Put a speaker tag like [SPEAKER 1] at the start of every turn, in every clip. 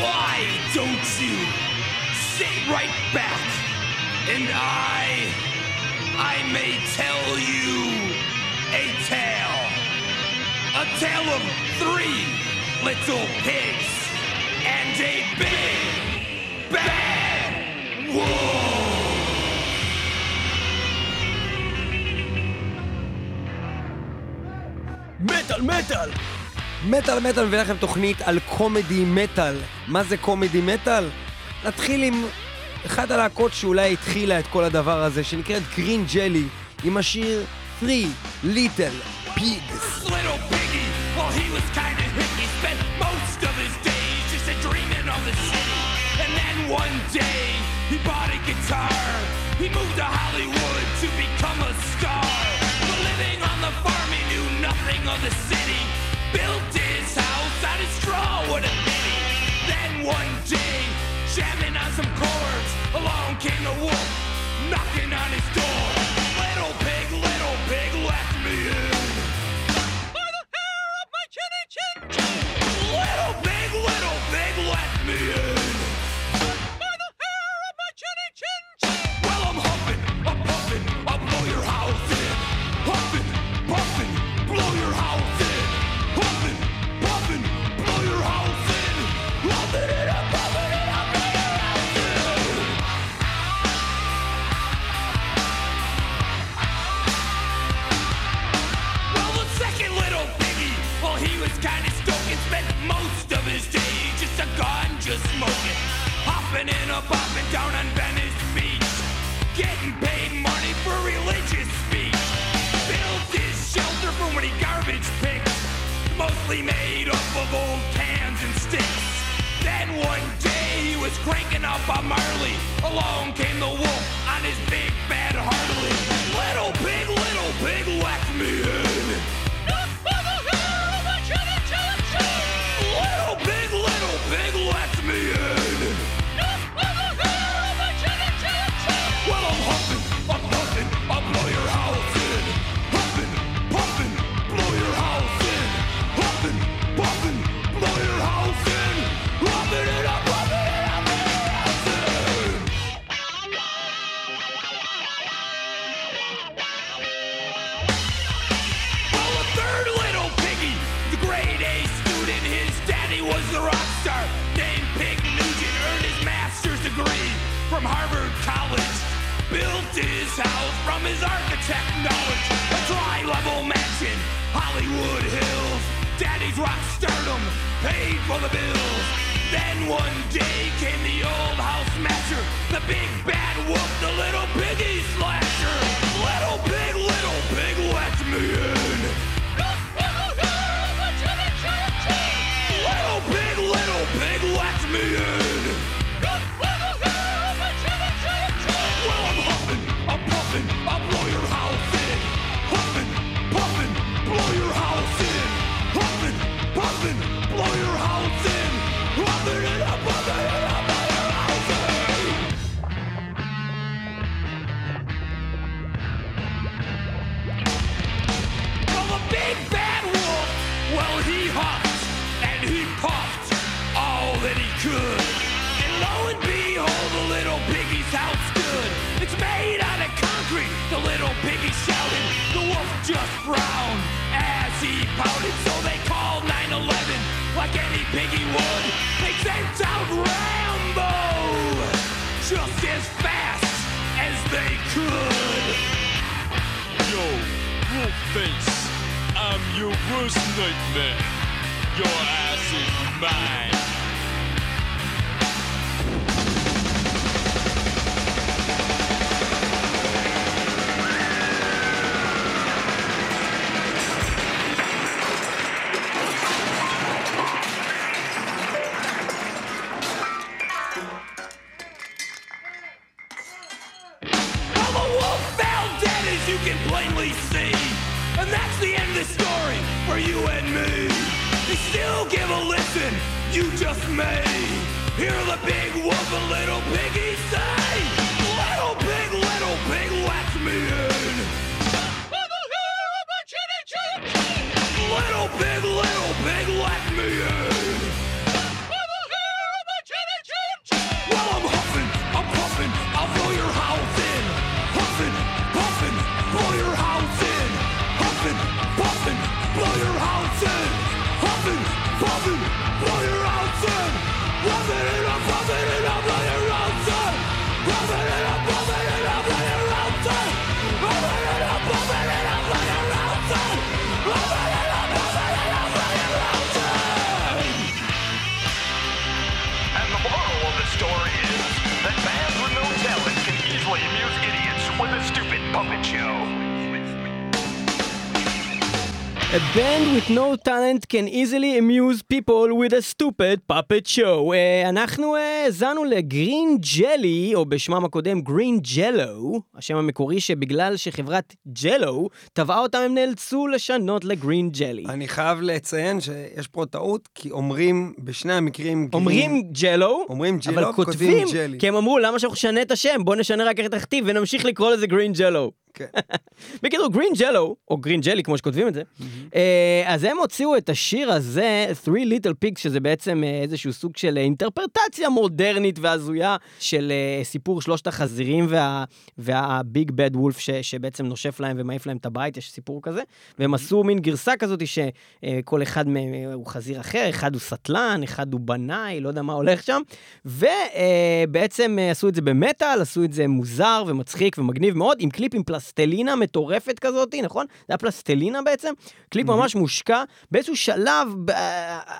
[SPEAKER 1] Why don't you sit right back and I, I may tell you a tale, a tale of three little pigs and a big bad wolf.
[SPEAKER 2] Metal, metal! מטאל מטאל מביא לכם תוכנית על קומדי מטאל. מה זה קומדי מטאל? נתחיל עם אחת הלהקות שאולי התחילה את כל הדבר הזה, שנקראת גרין ג'לי, עם השיר 3 Little Pigs.
[SPEAKER 1] Little piggy, well he was kinda hippie, spent most of his days just a dreaming of the city. And then one day, he bought a guitar, he moved to Hollywood to become a star. But living on the farm, he knew nothing of the city. Built his house out of straw, what a pity. Then one day, jamming on some chords, along came the wolf, knocking on his door. Little pig, little pig, let me in. Hopping and a bopping down on Venice Beach, getting paid money for religious speech. Built his shelter from when he garbage picked, mostly made up of old cans and sticks. Then one day he was cranking up a Marley. Along came the wolf on his big bad Harley. Little pig, little pig, let me in. From his architect knowledge, a tri-level mansion, Hollywood Hills. Daddy's rock stardom paid for the bills. Then one day came the old house smasher, the big bad wolf, the little piggy slasher. Little pig, little pig, let me in. The little piggy shouted. The wolf just frowned as he pouted. So they called 911 like any piggy would. They sent out Rambo just as fast as they could.
[SPEAKER 3] Yo, Wolfface, I'm your worst nightmare. Your ass is mine.
[SPEAKER 4] No talent can easily amuse people with a stupid puppet show. Uh, אנחנו אה, האזנו uh, לגרין ג'לי, או בשמם הקודם גרין ג'לו, השם המקורי שבגלל שחברת ג'לו תבעה אותם הם נאלצו לשנות לגרין ג'לי.
[SPEAKER 2] אני חייב לציין שיש פה טעות, כי אומרים בשני המקרים... green-
[SPEAKER 4] אומרים ג'לו,
[SPEAKER 2] אומרים ג'לו,
[SPEAKER 4] אבל
[SPEAKER 2] כותבים
[SPEAKER 4] כותבים,
[SPEAKER 2] ג'לי.
[SPEAKER 4] כי הם אמרו למה שאנחנו נשנה את השם, בואו נשנה רק את הכתיב ונמשיך לקרוא לזה גרין ג'לו.
[SPEAKER 2] כן.
[SPEAKER 4] בקיצור, Green Jello, או Green Jelly, כמו שכותבים את זה, אה, אז הם הוציאו את השיר הזה, Three Little Pigs, שזה בעצם אה, איזשהו סוג של אה, אינטרפרטציה מודרנית והזויה של סיפור שלושת החזירים וה- וה Big Bad Wolf ש- שבעצם נושף להם ומעיף להם את הבית, יש סיפור כזה, והם עשו מין גרסה כזאת שכל אחד מהם הוא חזיר אחר, אחד הוא סטלן, אחד הוא בנאי, לא יודע מה הולך שם, ובעצם עשו את זה במטאל, עשו את זה מוזר ומצחיק ומגניב מאוד, עם קליפ עם פלסטלינה מטורפת כזאת, נכון? זה היה פלסטלינה בעצם, קליפ ממש מושקע. באיזשהו שלב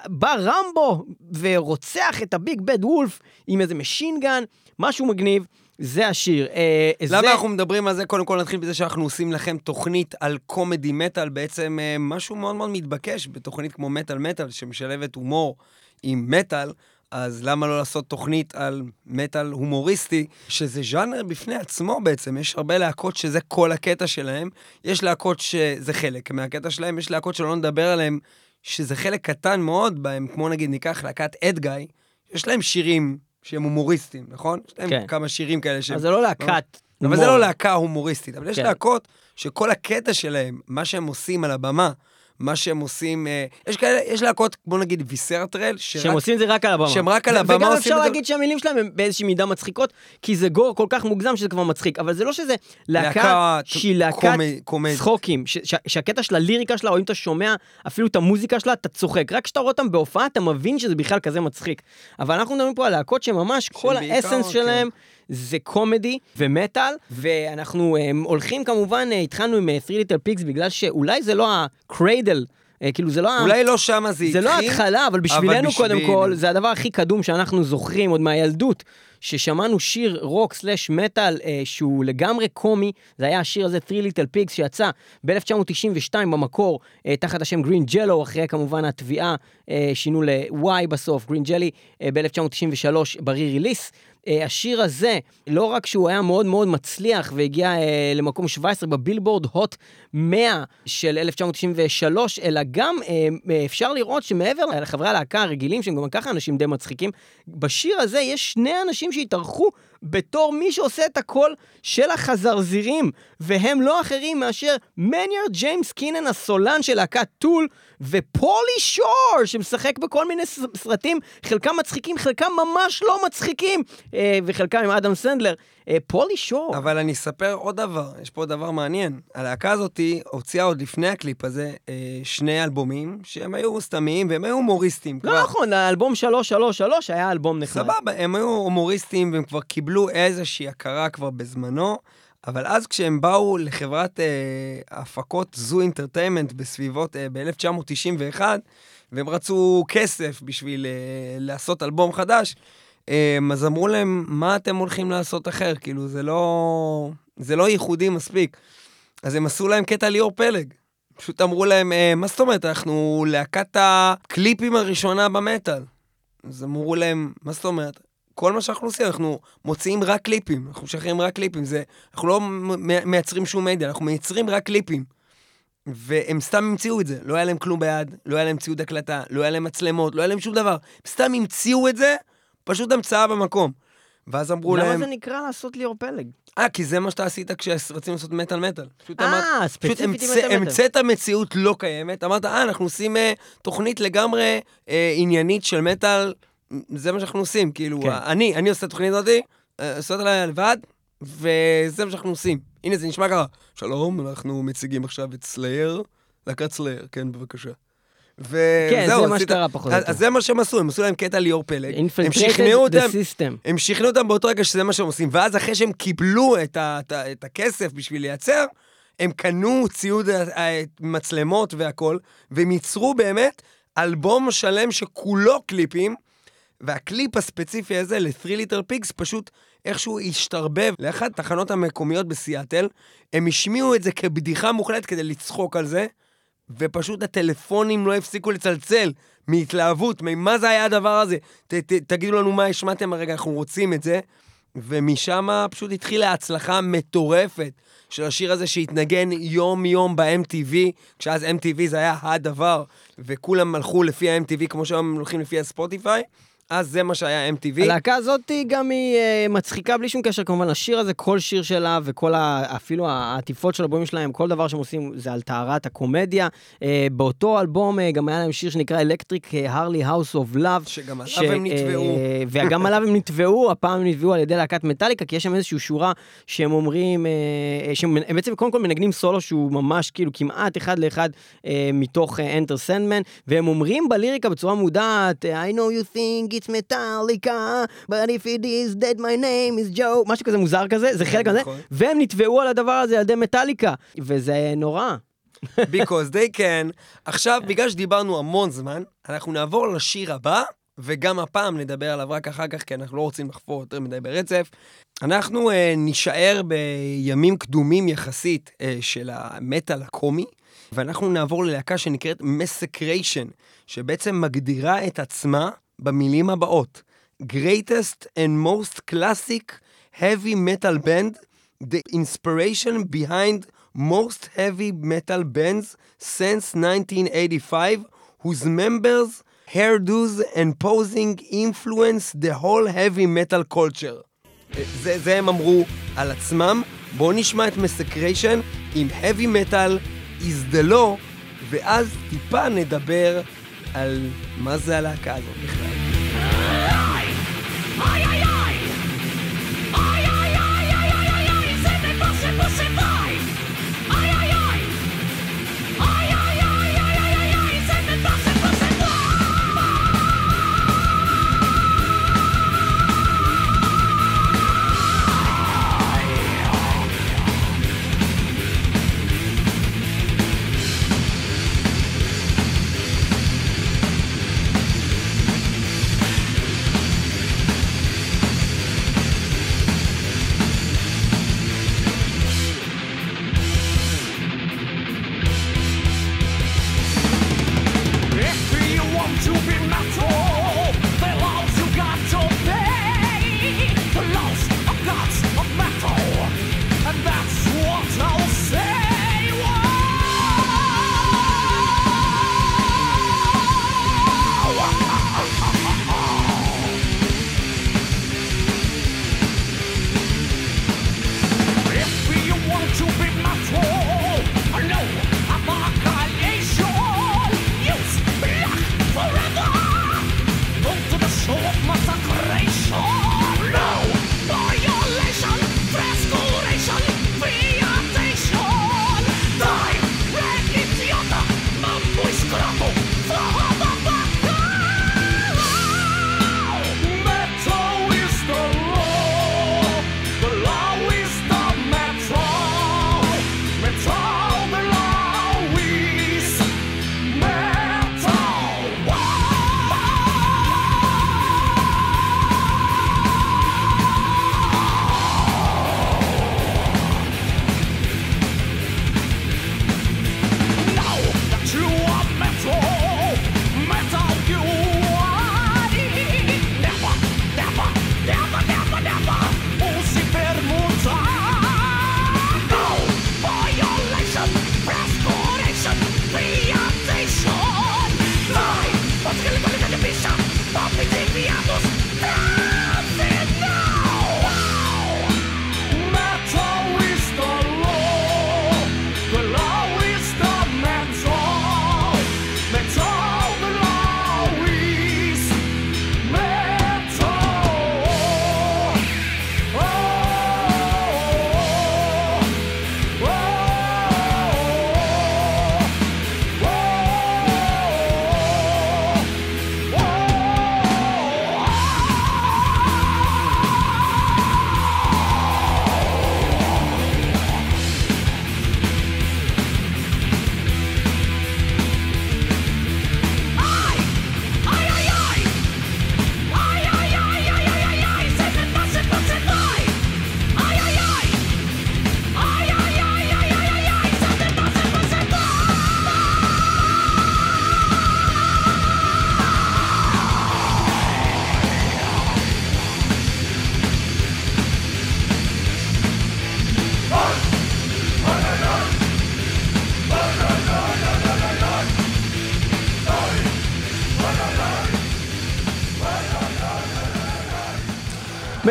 [SPEAKER 4] בא רמבו ורוצח את ה Big Bad Wolf עם איזה machine gun, משהו מגניב. זה השיר. אה,
[SPEAKER 2] למה
[SPEAKER 4] זה...
[SPEAKER 2] אנחנו מדברים על זה? קודם כל נתחיל בזה שאנחנו עושים לכם תוכנית על comedy metal, בעצם אה, משהו מאוד מאוד מתבקש בתוכנית כמו מטאל מטאל, שמשלבת הומור עם מטאל. אז למה לא לעשות תוכנית על מטאל הומוריסטי, שזה ז'אנר בפני עצמו בעצם, יש הרבה להקות שזה כל הקטע שלהם, יש להקות שזה חלק מהקטע שלהם, יש להקות שלא נדבר עליהם, שזה חלק קטן מאוד בהם, כמו נגיד ניקח להקת אדגאי, יש להם שירים שהם הומוריסטים, נכון? יש להם
[SPEAKER 4] כן.
[SPEAKER 2] כמה שירים כאלה שהם...
[SPEAKER 4] אז זה לא להקת.
[SPEAKER 2] אבל זה
[SPEAKER 4] הומור.
[SPEAKER 2] לא להקה הומוריסטית, אבל יש
[SPEAKER 4] כן.
[SPEAKER 2] להקות שכל הקטע שלהם, מה שהם עושים על הבמה, מה שהם עושים, אה, יש כאלה, יש להקות, בוא נגיד ויסרטרל,
[SPEAKER 4] שהם עושים את זה רק על הבמה.
[SPEAKER 2] שהם רק על הבמה
[SPEAKER 4] וגם
[SPEAKER 2] עושים
[SPEAKER 4] אפשר
[SPEAKER 2] את זה-
[SPEAKER 4] להגיד שהמילים שלהם הם באיזושהי מידה מצחיקות, כי זה גור כל כך מוגזם שזה כבר מצחיק, אבל זה לא שזה להקה שהיא להקת. צחוקים, שהקטע של הליריקה שלה, או אם אתה שומע אפילו את המוזיקה שלה, אתה צוחק. רק כשאתה רואה אותם בהופעה, אתה מבין שזה בכלל כזה מצחיק. אבל אנחנו מדברים פה על להקות שממש כל האסנס
[SPEAKER 2] כן.
[SPEAKER 4] זה קומדי ומטאל, ואנחנו um, הולכים כמובן, uh, התחלנו עם uh, Three Little Pigs בגלל שאולי זה לא הקריידל, uh, כאילו זה לא.
[SPEAKER 2] אולי לא שמה זה התחיל.
[SPEAKER 4] זה לא ההתחלה, אבל בשבילנו
[SPEAKER 2] בשביל-
[SPEAKER 4] קודם כל, זה הדבר הכי קדום שאנחנו זוכרים עוד מהילדות, ששמענו שיר רוק סלאש מטאל אה, שהוא לגמרי קומי, זה היה השיר הזה, Three Little Pigs, שיצא ב-1992 במקור, אה, תחת השם גרין ג'לו, אחרי כמובן התביעה, אה, שינו ל-Y בסוף, גרין ג'לי, אה, ב-1993 ברי-ריליס. אה, השיר הזה, לא רק שהוא היה מאוד מאוד מצליח והגיע אה, למקום 17 בבילבורד הוט 100 של 1993, אלא גם אה, אה, אפשר לראות שמעבר לחברי הלהקה הרגילים, שהם גם ככה אנשים די מצחיקים, בשיר הזה יש שני אנשים שהתארחו בתור מי שעושה את הקול של החזרזירים, והם לא אחרים מאשר מניאר ג'יימס קינן הסולן של להקת Tool, ופולי שור, שמשחק בכל מיני סרטים, חלקם מצחיקים, חלקם ממש לא מצחיקים, אה, וחלקם עם אדם סנדלר. אה, פולי שור.
[SPEAKER 2] אבל אני אספר עוד דבר, יש פה דבר מעניין. הלהקה הזאתי הוציאה עוד לפני הקליפ הזה אה, שני אלבומים שהם היו סתמיים והם היו הומוריסטיים.
[SPEAKER 4] לא
[SPEAKER 2] כבר.
[SPEAKER 4] נכון, האלבום 333 היה אלבום נחמד.
[SPEAKER 2] סבבה, הם היו הומוריסטים והם כבר קיבלו איזושהי הכרה כבר בזמנו, אבל אז כשהם באו לחברת אה, הפקות זו אינטרטיימנט בסביבות, אה, ב-1991, והם רצו כסף בשביל אה, לעשות אלבום חדש, אז אמרו להם, מה אתם הולכים לעשות אחר? כאילו, זה לא, זה לא ייחודי מספיק. אז הם עשו להם קטע ליאור פלג. פשוט אמרו להם, אה, מה זאת אומרת, אנחנו להקת הקליפים הראשונה במטאל. אז אמרו להם, מה זאת אומרת? כל מה שאנחנו עושים, אנחנו מוציאים רק קליפים, אנחנו משחררים רק קליפים, זה, אנחנו לא מייצרים שום מדיה, אנחנו מייצרים רק קליפים. והם סתם המציאו את זה, לא היה להם כלום ביד, לא היה להם ציוד הקלטה, לא היה להם מצלמות, לא היה להם שום דבר. הם סתם המציאו את זה, פשוט המצאה במקום. ואז אמרו
[SPEAKER 4] למה
[SPEAKER 2] להם,
[SPEAKER 4] זה נקרא לעשות ליאור פלג?
[SPEAKER 2] אה, כי זה מה שאתה עשית כשרצינו לעשות מטאל מטאל.
[SPEAKER 4] אה, ספציפית עם מטאל מטאל.
[SPEAKER 2] המצאת מציאות לא קיימת, אמרת, אה, אנחנו עושים אה, תוכנית לגמרי אה, עניינית של מטאל, זה מה שאנחנו עושים, כאילו,
[SPEAKER 4] כן.
[SPEAKER 2] אני, אני עושה את התוכנית הזאתי, אה, עושה אותה לבד, וזה מה שאנחנו עושים. הנה, זה נשמע ככה, שלום, אנחנו מציגים עכשיו את Slayer, להקת Slayer, כן, בבקשה. וזהו,
[SPEAKER 4] כן, זה מה שקרה פחות או יותר.
[SPEAKER 2] אז זה מה שהם עשו, הם עשו להם קטע ליאור פלג. הם שכנעו אותם. הם שכנעו אותם באותו רגע שזה מה שהם עושים, ואז אחרי שהם קיבלו את, הכסף בשביל לייצר, הם קנו ציוד ה- ה- מצלמות והכל, והם ייצרו באמת אלבום שלם שכולו קליפים, והקליפ הספציפי הזה ל-3 ליטר פיגס פשוט איכשהו השתרבב לאחת התחנות המקומיות בסיאטל, הם השמיעו את זה כבדיחה מוחלטת כדי לצחוק על זה, ופשוט הטלפונים לא הפסיקו לצלצל מהתלהבות, ממה זה היה הדבר הזה? ת, ת, תגידו לנו מה השמעתם הרגע, אנחנו רוצים את זה. ומשם פשוט התחילה הצלחה מטורפת של השיר הזה שהתנגן יום-יום ב-MTV, כשאז MTV זה היה הדבר, וכולם הלכו לפי ה-MTV כמו שהיום הם הולכים לפי ה Spotify. אז זה מה שהיה MTV.
[SPEAKER 4] הלהקה הזאת היא גם היא אה, מצחיקה בלי שום קשר כמובן לשיר הזה, כל שיר שלה וכל ה... אפילו העטיפות של אלבומים שלהם, כל דבר שהם עושים זה על טהרת הקומדיה. אה, באותו אלבום אה, גם היה להם שיר שנקרא Electric Harley House of Love.
[SPEAKER 2] שגם עליו הם נתבעו.
[SPEAKER 4] וגם עליו הם נתבעו, הפעם הם נתבעו על ידי להקת מטאליקה, כי יש שם איזושהי שורה שהם אומרים, שהם בעצם קודם כל מנגנים סולו שהוא ממש כאילו כמעט אחד לאחד מתוך Enter Sandman, והם אומרים בליריקה בצורה מודעת, I know you think it's מטאליקה, but if it is dead my name is Joe, משהו כזה מוזר כזה, זה חלק מזה,
[SPEAKER 2] נכון.
[SPEAKER 4] והם נתבעו על הדבר הזה על ידי מטאליקה, וזה נורא.
[SPEAKER 2] because they can. עכשיו, בגלל שדיברנו המון זמן, אנחנו נעבור לשיר הבא, וגם הפעם נדבר עליו רק אחר כך, כי אנחנו לא רוצים לחפור יותר מדי ברצף. אנחנו uh, נישאר בימים קדומים יחסית uh, של המטאל הקומי, ואנחנו נעבור ללהקה שנקראת מסקריישן, שבעצם מגדירה את עצמה במילים הבאות: greatest and most classic heavy metal band, the inspiration behind most heavy metal bands since 1985, whose members, hairdos and posing influence the whole heavy metal culture. זה, זה הם אמרו על עצמם. בואו נשמע את מסקריישן עם heavy metal is the law, ואז טיפה נדבר על מה זה הלהקה הזאת בכלל.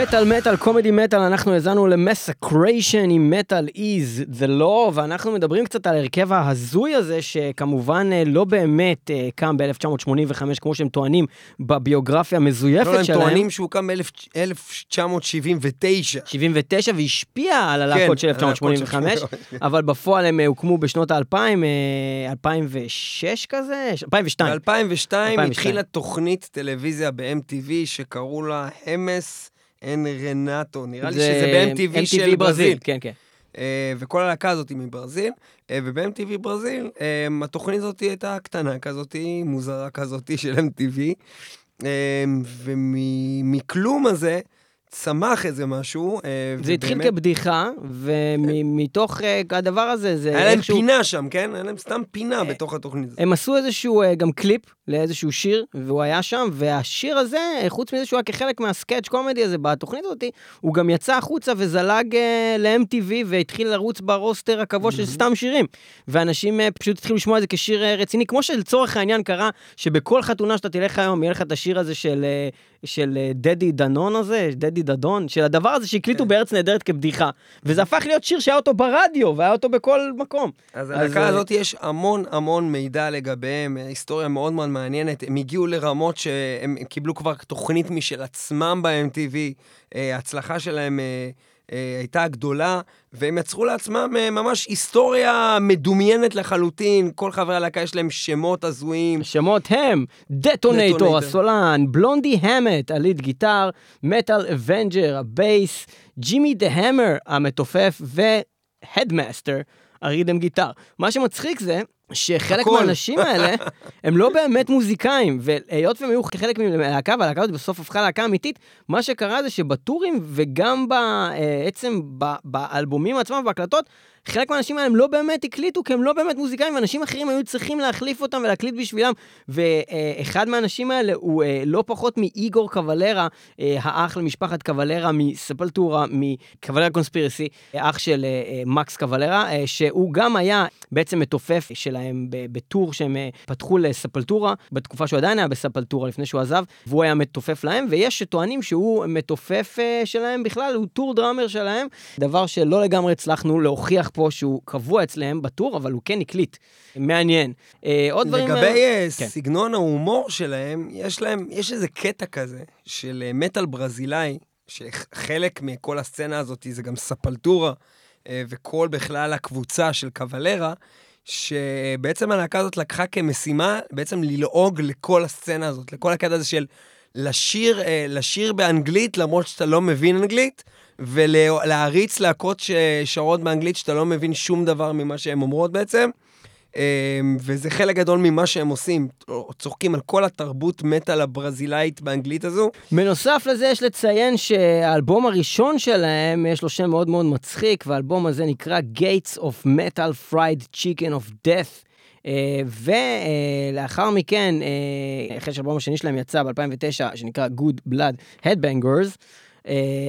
[SPEAKER 4] מטאל מטאל קומדי מטאל אנחנו האזנו למסקריישן עם מטאל איז the law ואנחנו מדברים קצת על ההרכב ההזוי הזה שכמובן אה, לא באמת אה, קם ב-1985 כמו שהם טוענים בביוגרפיה המזויפת
[SPEAKER 2] לא, הם
[SPEAKER 4] שלהם.
[SPEAKER 2] טוענים שהוא קם ב-1979.
[SPEAKER 4] 79 והשפיע על הלהקות של
[SPEAKER 2] כן, של
[SPEAKER 4] 1985
[SPEAKER 2] 1985.
[SPEAKER 4] אבל בפועל הם אה, הוקמו בשנות האלפיים, אה, 2006 כזה, 2002.
[SPEAKER 2] ב-2002
[SPEAKER 4] 2002.
[SPEAKER 2] התחילה תוכנית טלוויזיה ב-MTV שקראו לה המס אן רנטו, נראה לי שזה ב-MTV של ברזיל.
[SPEAKER 4] כן כן.
[SPEAKER 2] אה, וכל הלהקה הזאת היא מברזיל, אה, וב-MTV ברזיל, אה, התוכנית הזאת הייתה קטנה כזאת, מוזרה כזאת של MTV, אה, ומכלום הזה צמח איזה משהו. אה,
[SPEAKER 4] זה התחיל
[SPEAKER 2] ובאמת-
[SPEAKER 4] כבדיחה, ומתוך אה, הדבר הזה, זה
[SPEAKER 2] היה להם
[SPEAKER 4] איכשהו...
[SPEAKER 2] פינה שם, כן? היה להם סתם פינה
[SPEAKER 4] אה,
[SPEAKER 2] בתוך התוכנית הזאת.
[SPEAKER 4] הם עשו איזשהו גם קליפ לאיזשהו שיר, והוא היה שם, והשיר הזה, חוץ מזה שהוא היה כחלק מה sketch comedy הזה בתוכנית הזאת, הוא גם יצא החוצה וזלג ל-MTV והתחיל לרוץ ב roster הקבוע של סתם שירים. ואנשים פשוט התחילו לשמוע את זה כשיר רציני, כמו שלצורך העניין קרה, שבכל חתונה שאתה תלך היום, יהיה לך את השיר הזה של... של דדי דנון הזה, דדי דדון, של הדבר הזה שהקליטו
[SPEAKER 2] כן.
[SPEAKER 4] בארץ נהדרת כבדיחה. וזה הפך להיות שיר שהיה אותו ברדיו, והיה אותו בכל מקום.
[SPEAKER 2] אז
[SPEAKER 4] אז,
[SPEAKER 2] הלהקה
[SPEAKER 4] אה,
[SPEAKER 2] הזאת יש המון המון מידע לגביהם, היסטוריה מאוד מאוד מעניינת. הם הגיעו לרמות שהם קיבלו כבר תוכנית משל עצמם ב-MTV, אה, ההצלחה שלהם אה, הייתה גדולה, והם יצרו לעצמם אה, ממש היסטוריה מדומיינת לחלוטין. כל חברי הלהקה יש להם שמות הזויים.
[SPEAKER 4] השמות הם
[SPEAKER 2] Detonator.
[SPEAKER 4] הסולן, Blondie Hammett, ה lead guitar, Metal Avenger, הבייס, Jimmy the Hammer, המתופף, ו Headmaster, ה rhythm guitar. מה שמצחיק זה שחלק. מהאנשים האלה הם לא באמת מוזיקאים, והיות והם היו חלק מהלהקה, והלהקה הזאת בסוף הפכה להקה אמיתית, מה שקרה זה שבטורים וגם בעצם ב- באלבומים עצמם ובהקלטות, חלק מהאנשים האלה הם לא באמת הקליטו, כי הם לא באמת מוזיקאים, ואנשים אחרים היו צריכים להחליף אותם ולהקליט בשבילם. ואחד מהאנשים האלה הוא אה, לא פחות מאיגור קבלרה, אה, האח למשפחת קבלרה מ Sepultura, מ Cavalera Conspiracy, אח של אה, מקס אה, שהוא גם היה בעצם מתופף שלהם ב tour שהם פתחו ל Sepultura, בתקופה שהוא עדיין היה ב Sepultura לפני שהוא עזב, והוא היה מתופף להם, ויש שטוענים שהוא מתופף שלהם בכלל, הוא tour drummer שלהם, דבר שלא לגמרי הצלחנו להוכיח פה שהוא קבוע אצלם ב tour, אבל הוא כן הקליט. מעניין. אה, עוד דברים...
[SPEAKER 2] לגבי אה,
[SPEAKER 4] כן.
[SPEAKER 2] סגנון ההומור שלהם, יש להם, יש איזה קטע כזה של אה, מטאל ברזילאי, שחלק מכל הסצנה הזאת זה גם ספלטורה, אה, וכל בכלל הקבוצה של קבלרה, שבעצם הלהקה הזאת לקחה כמשימה בעצם ללעוג לכל הסצנה הזאת, לכל הקטע הזה של לשיר, אה, לשיר באנגלית למרות שאתה לא מבין אנגלית, ולהריץ להקות ששרות באנגלית שאתה לא מבין שום דבר ממה שהן אומרות בעצם. אמ, וזה חלק גדול ממה שהם עושים, צוחקים על כל התרבות מטאל הברזילאית באנגלית הזו.
[SPEAKER 4] בנוסף לזה יש לציין שהאלבום הראשון שלהם יש לו שם מאוד מאוד מצחיק, והאלבום הזה נקרא Gates of Metal Fried Chicken of Death. Uh, ולאחר מכן, uh, אחרי שהאלבום השני שלהם יצא ב-2009, שנקרא Good Blood Headbangers,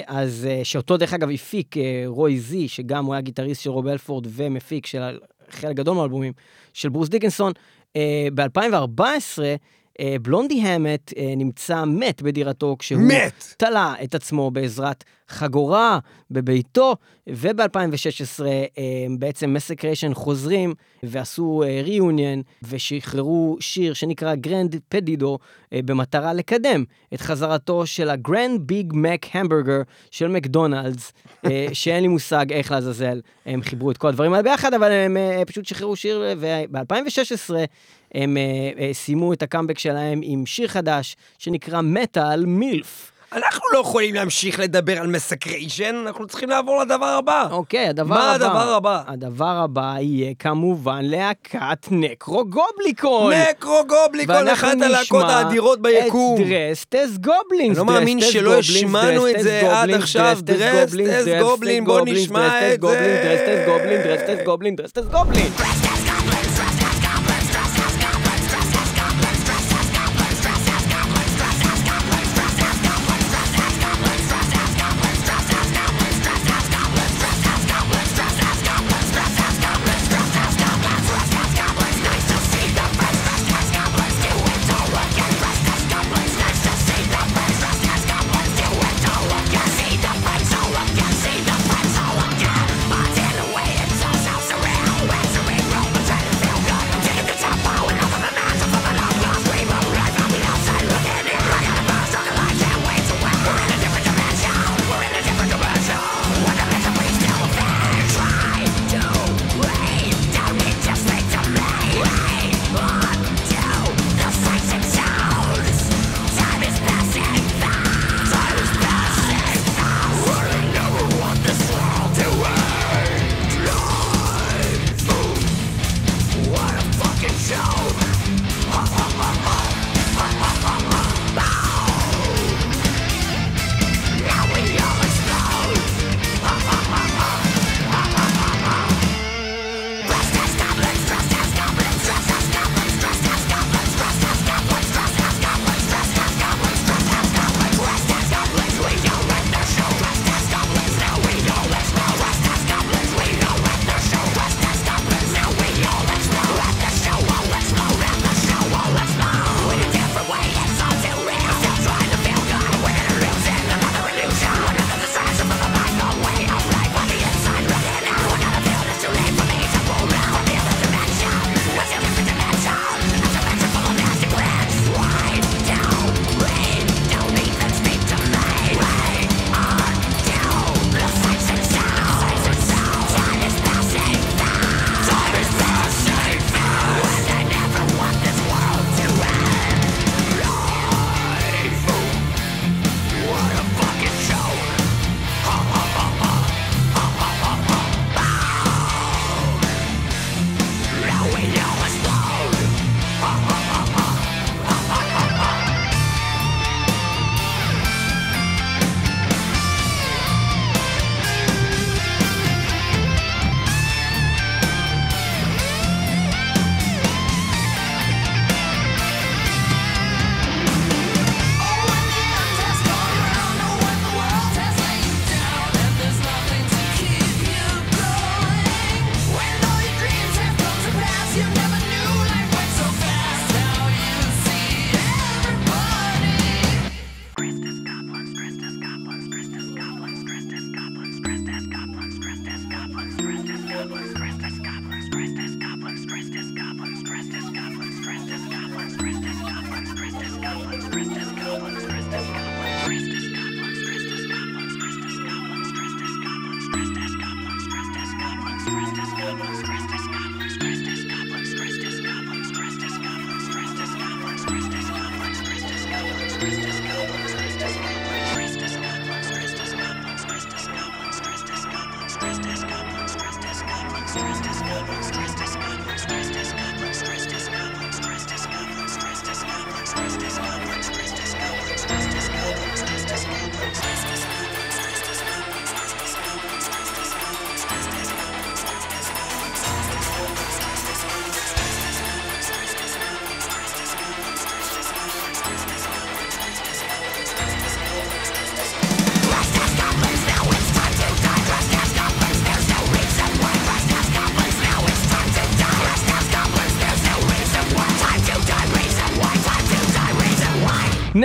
[SPEAKER 4] אז uh, שאותו דרך אגב הפיק uh, רוי זי, שגם הוא היה גיטריסט של רוב אלפורד ומפיק של חלק גדול מהאלבומים של ברוס דיקנסון, אה, ב-2014 אה, Blondie Hammett נמצא מת בדירתו כשהוא
[SPEAKER 2] מת!
[SPEAKER 4] תלה את עצמו בעזרת חגורה בביתו, וב-2016 בעצם Massacration חוזרים ועשו reunion ושחררו שיר שנקרא גרנד פדידו במטרה לקדם את חזרתו של ה Grand Big Mac המבורגר של מקדונלדס, אה, שאין לי מושג איך לעזאזל הם חיברו את כל הדברים האלה ביחד, אבל הם אה, פשוט שחררו שיר, וב-2016 הם אה, אה, סיימו את הקאמבק שלהם עם שיר חדש שנקרא מטאל מילף.
[SPEAKER 2] אנחנו לא יכולים להמשיך לדבר על מסקריישן, אנחנו צריכים לעבור לדבר הבא.
[SPEAKER 4] אוקיי, הדבר
[SPEAKER 2] מה
[SPEAKER 4] הבא...
[SPEAKER 2] הדבר הבא?
[SPEAKER 4] הדבר הבא יהיה כמובן להקת נקרוגובליקון.
[SPEAKER 2] נקרוגובליקון,
[SPEAKER 4] ואנחנו
[SPEAKER 2] אחת הלהקות
[SPEAKER 4] נשמע
[SPEAKER 2] האדירות ביקום.
[SPEAKER 4] את דרסטס גובלינס.
[SPEAKER 2] אני לא מאמין
[SPEAKER 4] דרסטס
[SPEAKER 2] שלא
[SPEAKER 4] גובלינס,
[SPEAKER 2] השמענו את
[SPEAKER 4] דרסטס
[SPEAKER 2] זה עד
[SPEAKER 4] גובלינס,
[SPEAKER 2] עכשיו.
[SPEAKER 4] דרסטס
[SPEAKER 2] דרסטס
[SPEAKER 4] גובלינס,
[SPEAKER 2] גובלין, בוא
[SPEAKER 4] גובלינס,
[SPEAKER 2] נשמע
[SPEAKER 4] דרסטס
[SPEAKER 2] את זה.
[SPEAKER 4] דרסטס גובלין, דרסטס גובלין, דרסטס גובלין.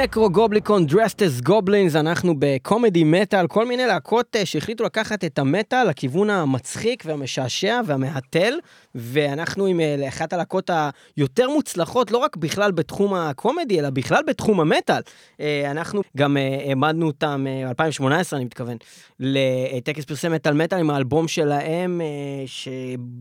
[SPEAKER 4] נקרו גובליקון dressed as goblins, אנחנו בקומדי מטאל, כל מיני להקות אה, שהחליטו לקחת את המטאל לכיוון המצחיק והמשעשע והמהתל, ואנחנו עם אה, אחת הלהקות היותר מוצלחות, לא רק בכלל בתחום הקומדי, אלא בכלל בתחום המטאל. אה, אנחנו גם העמדנו אותם, אה, 2018 אני מתכוון, לטקס פרסי מטאל מטאל עם האלבום שלהם, ש...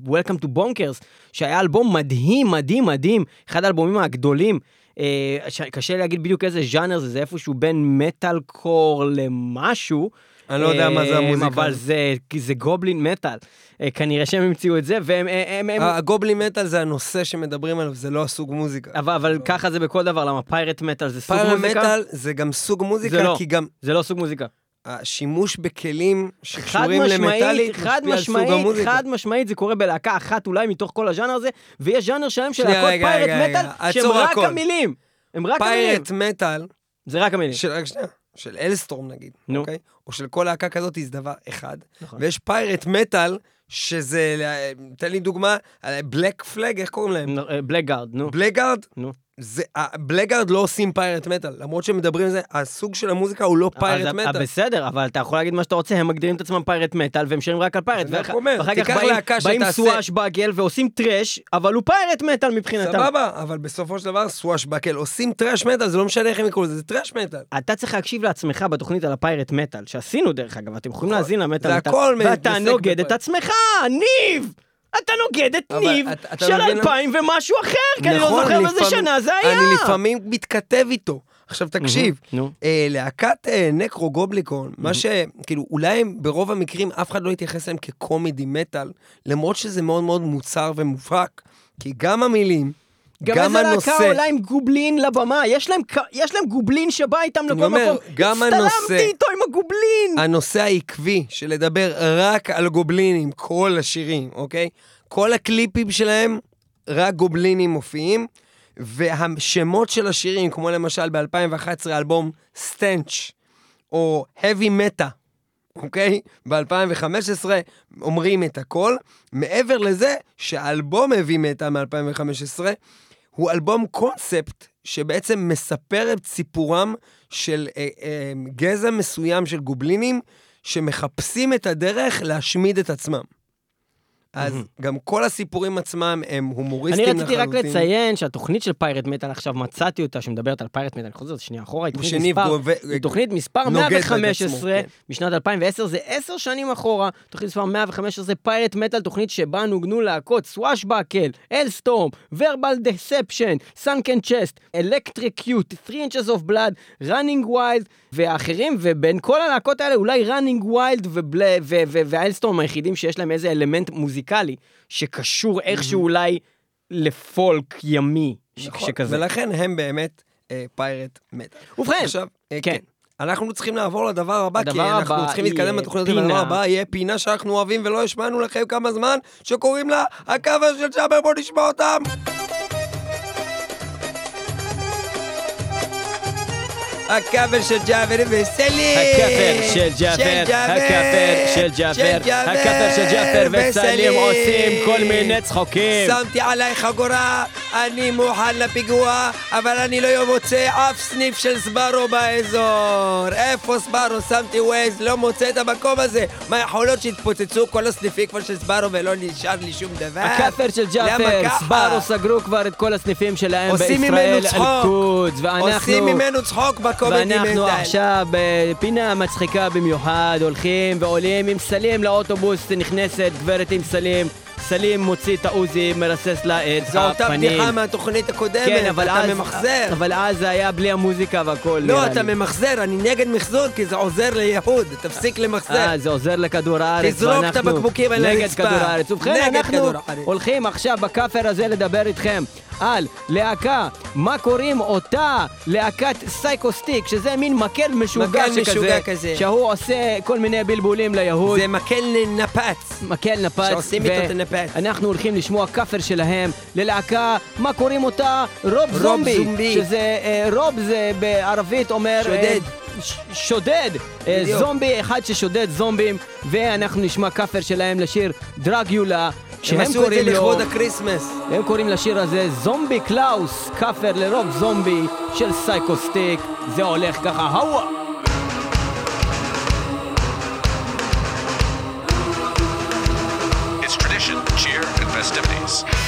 [SPEAKER 4] Welcome to Bonkers, שהיה אלבום מדהים, מדהים, מדהים, אחד האלבומים הגדולים. אה, קשה להגיד בדיוק איזה ז'אנר זה, זה איפשהו בין מטאל קור למשהו.
[SPEAKER 2] אני לא יודע מה זה
[SPEAKER 4] אה,
[SPEAKER 2] המוזיקה
[SPEAKER 4] אבל. זה, זה גובלין מטאל. אה, כנראה שהם המציאו את זה, והם... אה, הם, הם,
[SPEAKER 2] הגובלי מטאל זה הנושא שמדברים עליו, זה לא הסוג מוזיקה.
[SPEAKER 4] אבל, אבל ככה זה בכל דבר, למה פיירט מטאל זה סוג מוזיקה?
[SPEAKER 2] מטאל זה גם סוג מוזיקה,
[SPEAKER 4] זה לא.
[SPEAKER 2] כי גם
[SPEAKER 4] זה לא סוג מוזיקה.
[SPEAKER 2] השימוש בכלים שקשורים למטאלית
[SPEAKER 4] חד משמעית. חד משמעית, זה קורה בלהקה אחת אולי מתוך כל הז'אנר הזה, ויש ז'אנר שלם של להקות pirate
[SPEAKER 2] metal,
[SPEAKER 4] שהם רק. המילים. הם רק המילים.
[SPEAKER 2] pirate metal,
[SPEAKER 4] זה רק המילים.
[SPEAKER 2] של, רק שנייה, של Alestorm נגיד,
[SPEAKER 4] נו.
[SPEAKER 2] אוקיי? או של כל להקה כזאת זה דבר אחד.
[SPEAKER 4] נכון.
[SPEAKER 2] ויש pirate metal, שזה, תן לי דוגמה, Black Flag, איך קוראים להם?
[SPEAKER 4] Blackguard, נו.
[SPEAKER 2] Blackguard?
[SPEAKER 4] נו.
[SPEAKER 2] זה, Blackguard לא עושים pirate metal, למרות שמדברים על זה, הסוג של המוזיקה הוא לא
[SPEAKER 4] pirate
[SPEAKER 2] metal.
[SPEAKER 4] בסדר, אבל אתה יכול להגיד מה שאתה רוצה, הם מגדירים את עצמם pirate metal והם שרים רק על pirate.
[SPEAKER 2] אני רק אומר, תיקח
[SPEAKER 4] באים-
[SPEAKER 2] להקה
[SPEAKER 4] באים
[SPEAKER 2] שתעשה-
[SPEAKER 4] Swashbuckle ועושים thrash, אבל הוא pirate metal מבחינתם.
[SPEAKER 2] סבבה, אבל בסופו של דבר Swashbuckle עושים thrash metal, זה לא משנה איך הם יקראו לזה, זה thrash metal.
[SPEAKER 4] אתה צריך להקשיב לעצמך בתוכנית על הפיירט מטאל, שעשינו דרך אגב, אתם יכולים
[SPEAKER 2] נכון.
[SPEAKER 4] להאזין למטאל מטאל, ואתה נוגד את. עצמך, ניב! אתה נוגד את ניב
[SPEAKER 2] אתה-
[SPEAKER 4] של אלפיים ומשהו אחר, כי אני לא
[SPEAKER 2] נכון,
[SPEAKER 4] זוכר באיזה
[SPEAKER 2] לפעמים-
[SPEAKER 4] שנה זה היה.
[SPEAKER 2] אני לפעמים מתכתב איתו. עכשיו תקשיב. אה, להקת אה, נקרו גובליקון, מה ש... כאילו, אולי ברוב המקרים אף אחד לא יתייחס אליהם כקומדי מטאל, למרות שזה מאוד מאוד מוצהר ומובהק, כי גם המילים,
[SPEAKER 4] גם
[SPEAKER 2] גם
[SPEAKER 4] איזה
[SPEAKER 2] הנושא,
[SPEAKER 4] להקה עולה עם גובלין לבמה, יש להם יש להם גובלין שבא איתם לכל
[SPEAKER 2] אומר,
[SPEAKER 4] מקום.
[SPEAKER 2] גם הנושא-
[SPEAKER 4] הצטלמתי איתו עם הגובלין!
[SPEAKER 2] הנושא העקבי של לדבר רק על גובלינים, כל השירים, אוקיי? כל הקליפים שלהם, רק גובלינים מופיעים, והשמות של השירים, כמו למשל ב-2011 האלבום סטנץ', או heavy meta, אוקיי? ב-2015 אומרים את הכל. מעבר לזה, שהאלבום Heavy Meta מ-2015 הוא אלבום קונספט שבעצם מספר את סיפורם של אה, אה, גזע מסוים של גובלינים שמחפשים את הדרך להשמיד את עצמם. אז גם כל הסיפורים עצמם הם
[SPEAKER 4] אני
[SPEAKER 2] הומוריסטיים
[SPEAKER 4] רציתי רק לציין שהתוכנית של pirate metal עכשיו מצאתי אותה שמדברת על pirate metal, אני חוזר שנייה אחורה, היא תוכנית מספר,
[SPEAKER 2] גובה-
[SPEAKER 4] היא תוכנית מספר
[SPEAKER 2] נוגד בה את
[SPEAKER 4] 115
[SPEAKER 2] עצמו, כן.
[SPEAKER 4] משנת 2010, זה עשר שנים אחורה, תוכנית מספר 115 זה pirate metal, תוכנית שבה נוגנו להקות Swashbuckle, Alestorm, Verbal Deception, Sunken Chest, אלקטריק קיוט, 3 Inches of Blood, Running Wild ואחרים, ובין כל הלהקות האלה אולי Running Wild וה Alestorm היחידים שיש להם איזה אלמנט מוזיקלי שקשור איכשהו אולי לפולק ימי
[SPEAKER 2] נכון,
[SPEAKER 4] שכזה.
[SPEAKER 2] ולכן הם באמת אה, pirate metal.
[SPEAKER 4] ובכן,
[SPEAKER 2] עכשיו, אה,
[SPEAKER 4] כן.
[SPEAKER 2] כן. אנחנו צריכים לעבור לדבר הבא, כי
[SPEAKER 4] הדבר
[SPEAKER 2] אנחנו צריכים להתקדם בתוכנית. והדבר הבא יהיה פינה שאנחנו אוהבים ולא השמענו לכם כמה זמן, שקוראים לה הקאבר של ג'אבר, בואו נשמע אותם. הקאבר של ג'אבר וסלים!
[SPEAKER 4] הכפר של ג'אפר, הכפר של ג'אפר, הכפר של ג'אפר וסלים עושים כל מיני צחוקים.
[SPEAKER 2] שמתי עליי חגורה, אני מוכן לפיגוע, אבל אני לא מוצא אף סניף של סברו באזור. איפה סברו? שמתי ווייז, לא מוצא את המקום הזה. מה יכול להיות שהתפוצצו כל הסניפים כבר של סברו ולא נשאר לי שום דבר?
[SPEAKER 4] הכפר של
[SPEAKER 2] ככה?
[SPEAKER 4] סברו סגרו כבר את כל הסניפים שלהם
[SPEAKER 2] עושים
[SPEAKER 4] בישראל,
[SPEAKER 2] ממנו צחוק.
[SPEAKER 4] אל-קודס, ואנחנו...
[SPEAKER 2] עושים ממנו צחוק
[SPEAKER 4] ואנחנו
[SPEAKER 2] מנטל.
[SPEAKER 4] עכשיו בפינה מצחיקה במיוחד, הולכים ועולים עם סלים לאוטובוס, נכנסת גברת עם סלים, סלים מוציא את העוזי, מרסס לה את
[SPEAKER 2] זו אותה
[SPEAKER 4] הפנים.
[SPEAKER 2] בדיחה מהתוכנית הקודמת,
[SPEAKER 4] כן, אבל
[SPEAKER 2] אתה
[SPEAKER 4] אז,
[SPEAKER 2] ממחזר.
[SPEAKER 4] אבל אז זה היה בלי המוזיקה והכל.
[SPEAKER 2] לא, אתה
[SPEAKER 4] לי.
[SPEAKER 2] ממחזר, אני נגד מחזור כי זה עוזר ליהוד, תפסיק למחזר.
[SPEAKER 4] אה, זה עוזר לכדור הארץ,
[SPEAKER 2] תזרוק את
[SPEAKER 4] ואנחנו
[SPEAKER 2] הבקבוקים על
[SPEAKER 4] נגד
[SPEAKER 2] הרצפה.
[SPEAKER 4] כדור הארץ. ובכן,
[SPEAKER 2] נגד
[SPEAKER 4] אנחנו
[SPEAKER 2] כדור.
[SPEAKER 4] הולכים עכשיו בכאפר הזה לדבר איתכם על להקה, מה קוראים אותה להקת Psychostick, שזה מין מקל משוגע
[SPEAKER 2] מקל
[SPEAKER 4] שכזה,
[SPEAKER 2] משוגע כזה.
[SPEAKER 4] שהוא עושה כל מיני בלבולים ליהוד.
[SPEAKER 2] זה מקל נפץ.
[SPEAKER 4] מקל נפץ,
[SPEAKER 2] שעושים איתו את הנפץ.
[SPEAKER 4] אנחנו הולכים לשמוע קאבר שלהם ללהקה, מה קוראים אותה? Rob
[SPEAKER 2] Rob
[SPEAKER 4] Zombie,
[SPEAKER 2] Zombie.
[SPEAKER 4] שזה, אה, Rob זה בערבית אומר... אה,
[SPEAKER 2] שודד.
[SPEAKER 4] ש- שודד, אה,
[SPEAKER 2] בדיוק.
[SPEAKER 4] זומבי אחד ששודד זומבים, ואנחנו נשמע קאבר שלהם לשיר
[SPEAKER 2] Dragula,
[SPEAKER 4] שהם קוראים לו...
[SPEAKER 2] הם עשו את זה לכבוד ה Christmas.
[SPEAKER 4] הם קוראים לשיר הזה Zombie Claus, קאבר ל Rob Zombie של Psychostick. זה הולך ככה, הווה.
[SPEAKER 1] festivities.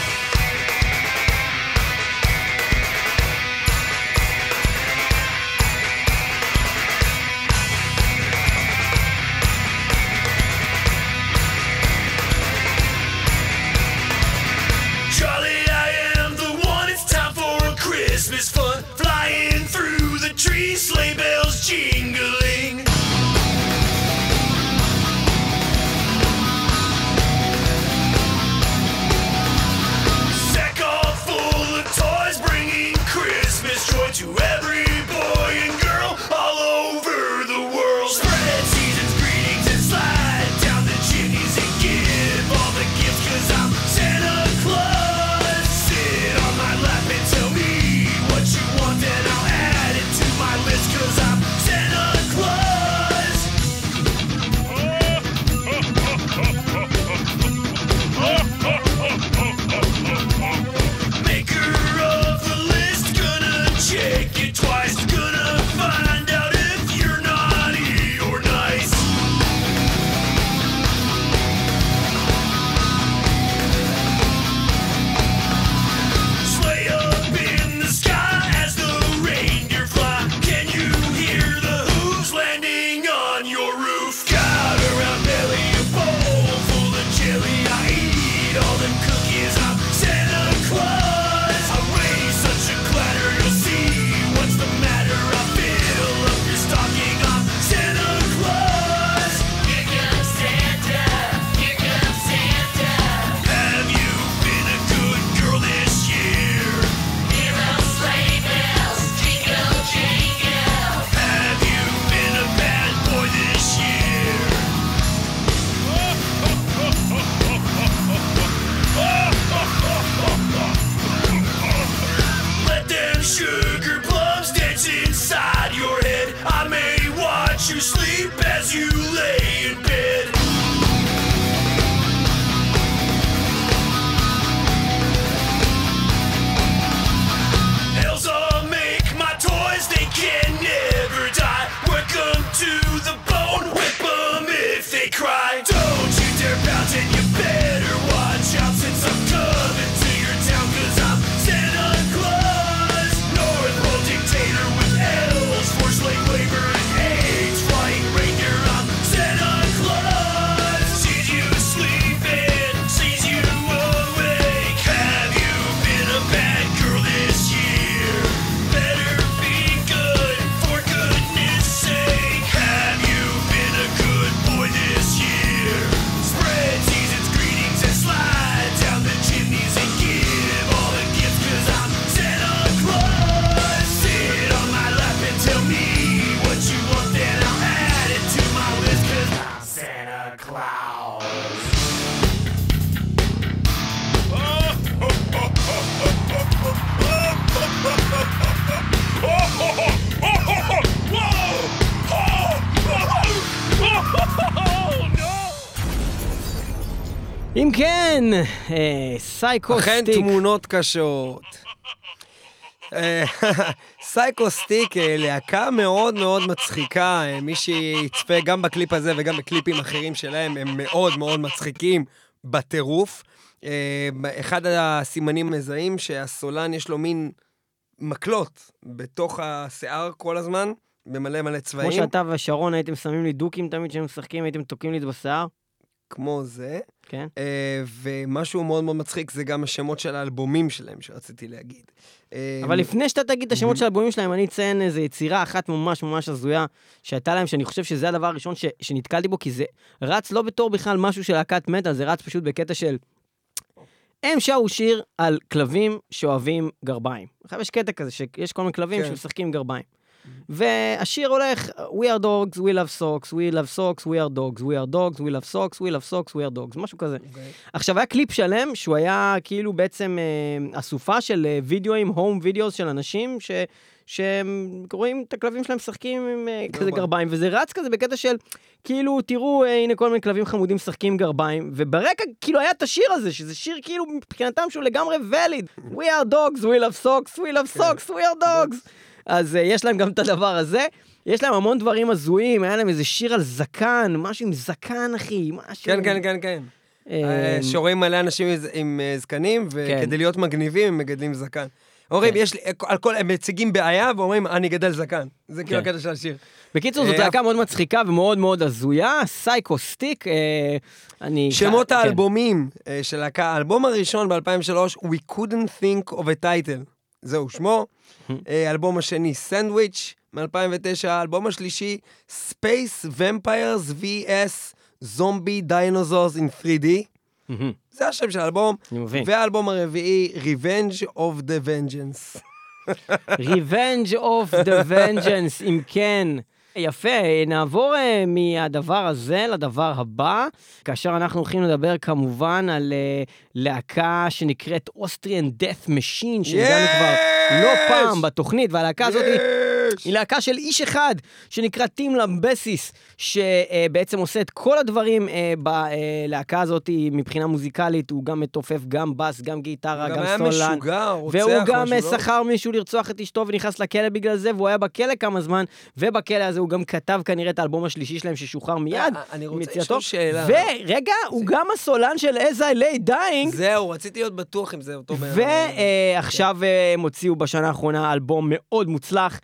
[SPEAKER 4] אם כן, אה, Psychostick.
[SPEAKER 2] אכן תמונות קשות. אה, Psychostick, אה, להקה מאוד מאוד מצחיקה, מי שיצפה גם בקליפ הזה וגם בקליפים אחרים שלהם, הם מאוד מאוד מצחיקים בטירוף. אחד הסימנים מזהים שהסולן יש לו מין מקלות בתוך השיער כל הזמן, במלא מלא צבעים.
[SPEAKER 4] כמו שאתה ושרון הייתם שמים לי דוקים תמיד כשהם משחקים, הייתם תוקעים לי את בשיער.
[SPEAKER 2] כמו זה.
[SPEAKER 4] כן.
[SPEAKER 2] Uh, ומשהו מאוד מאוד מצחיק זה גם השמות של האלבומים שלהם שרציתי להגיד. Uh,
[SPEAKER 4] אבל לפני שאתה תגיד את השמות mhm. של האלבומים שלהם, אני אציין איזו יצירה אחת ממש ממש הזויה שהייתה להם, שאני חושב שזה הדבר הראשון ש- שנתקלתי בו, כי זה רץ לא בתור בכלל משהו של להקת מטא, זה רץ פשוט בקטע של... הם שרו שיר על כלבים שאוהבים גרביים. עכשיו יש קטע כזה שיש כל מיני כלבים
[SPEAKER 2] כן.
[SPEAKER 4] שמשחקים גרביים. והשיר הולך, We are dogs, we love socks, we love socks, we are dogs, we are dogs, we love socks, we love socks, we are dogs, משהו כזה.
[SPEAKER 2] Okay.
[SPEAKER 4] עכשיו, היה קליפ שלם שהוא היה כאילו בעצם אה, אסופה של אה, וידאוים, home videos של אנשים, ש... שהם רואים את הכלבים שלהם משחקים עם uh, כזה
[SPEAKER 2] גרביים,
[SPEAKER 4] וזה רץ כזה בקטע של, כאילו, תראו, uh, הנה כל מיני כלבים חמודים משחקים עם גרביים, וברקע כאילו היה את השיר הזה, שזה שיר כאילו מבחינתם שהוא לגמרי valid. We are dogs, we love socks, we love socks, we are dogs. אז אה, יש להם גם את הדבר הזה. יש להם המון דברים הזויים, היה להם איזה שיר על זקן, משהו עם זקן, אחי, משהו...
[SPEAKER 2] כן, כן, כן, כן.
[SPEAKER 4] אה,
[SPEAKER 2] אה, שרואים מלא אנשים עם- זקנים,
[SPEAKER 4] כן.
[SPEAKER 2] וכדי להיות מגניבים הם מגדלים זקן. אומרים,
[SPEAKER 4] כן.
[SPEAKER 2] יש לי, על כל, הם מציגים בעיה ואומרים, אני גדל זקן. זה כאילו
[SPEAKER 4] כן.
[SPEAKER 2] הקטע של השיר.
[SPEAKER 4] בקיצור, זאת להקה מאוד מצחיקה ומאוד מאוד הזויה, סייקו סטיק, אני...
[SPEAKER 2] שמות. האלבומים של להקה, האלבום הראשון ב-2003, We couldn't think of a title. זהו שמו. אה, האלבום השני, סנדוויץ', מ-2009. האלבום השלישי, Space Vampires vs. Zombie Dinosaurs in 3D.
[SPEAKER 4] מהמם,
[SPEAKER 2] זה השם של האלבום.
[SPEAKER 4] אני מבין.
[SPEAKER 2] והאלבום הרביעי, Revenge of the Vengeance.
[SPEAKER 4] Revenge of the Vengeance, אם כן. יפה, נעבור uh, מהדבר הזה לדבר הבא, כאשר אנחנו הולכים לדבר כמובן על uh, להקה שנקראת Austrian Death Machine, שהגענו כבר לא! פעם בתוכנית, והלהקה הזאת היא... להקה של איש אחד, שנקרא טים למבסיס, שבעצם עושה את כל הדברים אה, בלהקה הזאת מבחינה מוזיקלית, הוא גם מתופף, גם בס, גם גיטרה,
[SPEAKER 2] הוא
[SPEAKER 4] גם
[SPEAKER 2] גם היה
[SPEAKER 4] סולן.
[SPEAKER 2] משוגע, רוצח,
[SPEAKER 4] והוא גם
[SPEAKER 2] משהו, לא?
[SPEAKER 4] שכר מישהו לרצוח את אשתו ונכנס לכלא בגלל זה, והוא היה בכלא כמה זמן, ובכלא הזה הוא גם כתב כנראה את האלבום השלישי שלהם ששוחרר מיד.
[SPEAKER 2] אה, אני רוצה. לשאול שאלה.
[SPEAKER 4] ורגע, הוא גם הסולן של As I lay dying,
[SPEAKER 2] זהו, רציתי להיות בטוח אם זה אותו בן אדם.
[SPEAKER 4] ועכשיו אה, הם הוציאו בשנה האחרונה אלבום מאוד מוצלח, אה,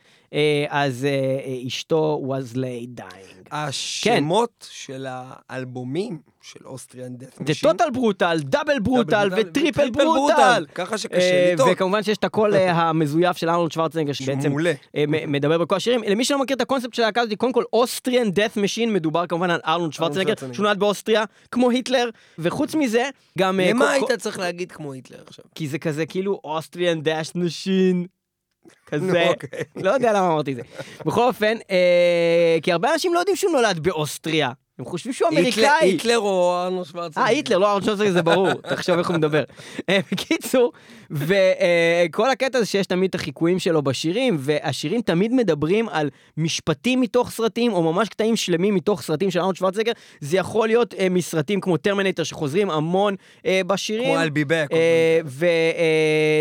[SPEAKER 4] אז אה, אה, As I Lay Dying.
[SPEAKER 2] השמות של האלבומים של Austrian Death
[SPEAKER 4] זה Total Brutal, Double Brutal ו Triple Brutal.
[SPEAKER 2] ככה
[SPEAKER 4] אה,
[SPEAKER 2] שקשה לטעות.
[SPEAKER 4] וכמובן שיש את הקול אה, המזויף של ארנולד שוורצנגר, שבעצם. אה, מדבר בכל השירים. למי שלא מכיר את הקונספט של הלהקה הזאת, קודם כל Austrian Death Machine, מדובר כמובן על ארנולד שוורצנגר. שהוא נולד באוסטריה, כמו היטלר, וחוץ מזה, גם... אה,
[SPEAKER 2] למה היית צריך להגיד כמו היטלר עכשיו?
[SPEAKER 4] כי זה כזה כאילו Austrian Death Machine. כזה,
[SPEAKER 2] אוקיי.
[SPEAKER 4] לא יודע למה אמרתי זה. בכל אופן, אה, כי הרבה אנשים לא יודעים שהוא נולד באוסטריה. הם חושבים שהוא אמריקאי.
[SPEAKER 2] היטלר או ארנולד שוורצנגר?
[SPEAKER 4] אה, היטלר, לא ארנולד שוורצנגר זה ברור, תחשוב איך הוא מדבר. אה, בקיצור, וכל הקטע זה שיש תמיד את החיקויים שלו בשירים, והשירים תמיד מדברים על משפטים מתוך סרטים, או ממש קטעים שלמים מתוך סרטים של ארנולד שוורצנגר. זה יכול להיות אה, מסרטים כמו Terminator שחוזרים המון אה, בשירים.
[SPEAKER 2] כמו I'll be back.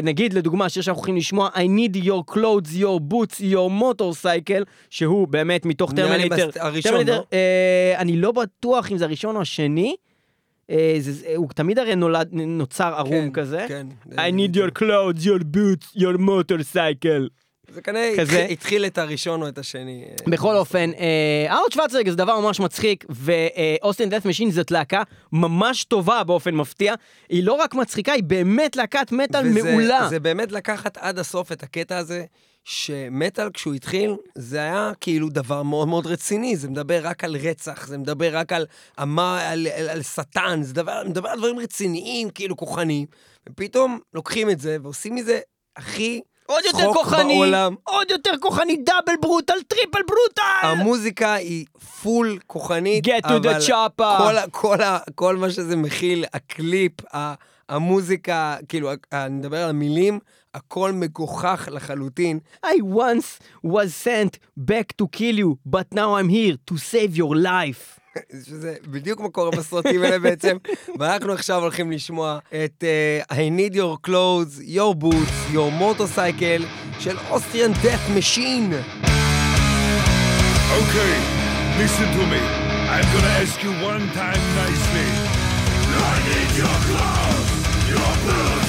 [SPEAKER 4] ונגיד לדוגמה, השיר שאנחנו הולכים לשמוע, I need your clothes, your boots, your motorcycle, שהוא באמת מתוך
[SPEAKER 2] Terminator. הראשון, לא?
[SPEAKER 4] אני לא בטוח אם זה הראשון או השני. אה, זה- הוא תמיד הרי נולד, נוצר ערום
[SPEAKER 2] כן,
[SPEAKER 4] כזה.
[SPEAKER 2] כן.
[SPEAKER 4] I need your clothes, your boots, your motorcycle.
[SPEAKER 2] זה כנראה
[SPEAKER 4] כזה.
[SPEAKER 2] התחיל- את הראשון או את השני. אה,
[SPEAKER 4] בכל אופן, אה, ארנולד שוורצנגר זה דבר ממש מצחיק, ו Austrian Death Machine זאת להקה ממש טובה באופן מפתיע. היא לא רק מצחיקה, היא באמת להקת מטאל מעולה.
[SPEAKER 2] זה באמת לקחת עד הסוף את הקטע הזה, שמטאל כשהוא התחיל, זה היה כאילו דבר מאוד מאוד רציני, זה מדבר רק על רצח, זה מדבר רק על, אמה, על, על, על שטן, זה דבר, מדבר על דברים רציניים, כאילו כוחניים, ופתאום לוקחים את זה ועושים מזה הכי
[SPEAKER 4] עוד יותר כוחני,
[SPEAKER 2] בעולם.
[SPEAKER 4] עוד יותר כוחני, double brutal, triple brutal!
[SPEAKER 2] המוזיקה היא full כוחנית,
[SPEAKER 4] Get to the chopper.
[SPEAKER 2] כל, כל, ה- כל מה שזה מכיל, הקליפ, ה- המוזיקה, כאילו, מדבר על המילים, הכל מגוחך לחלוטין.
[SPEAKER 4] I once was sent back to kill you, but now I'm here to save your life.
[SPEAKER 2] שזה בדיוק מה קורה בסרטים האלה בעצם, ואנחנו עכשיו הולכים לשמוע את uh, I need your clothes, your boots, your motorcycle של Austrian Death Machine.
[SPEAKER 3] Okay, listen to me. I'm gonna ask you one time nicely. I need your clothes, Move!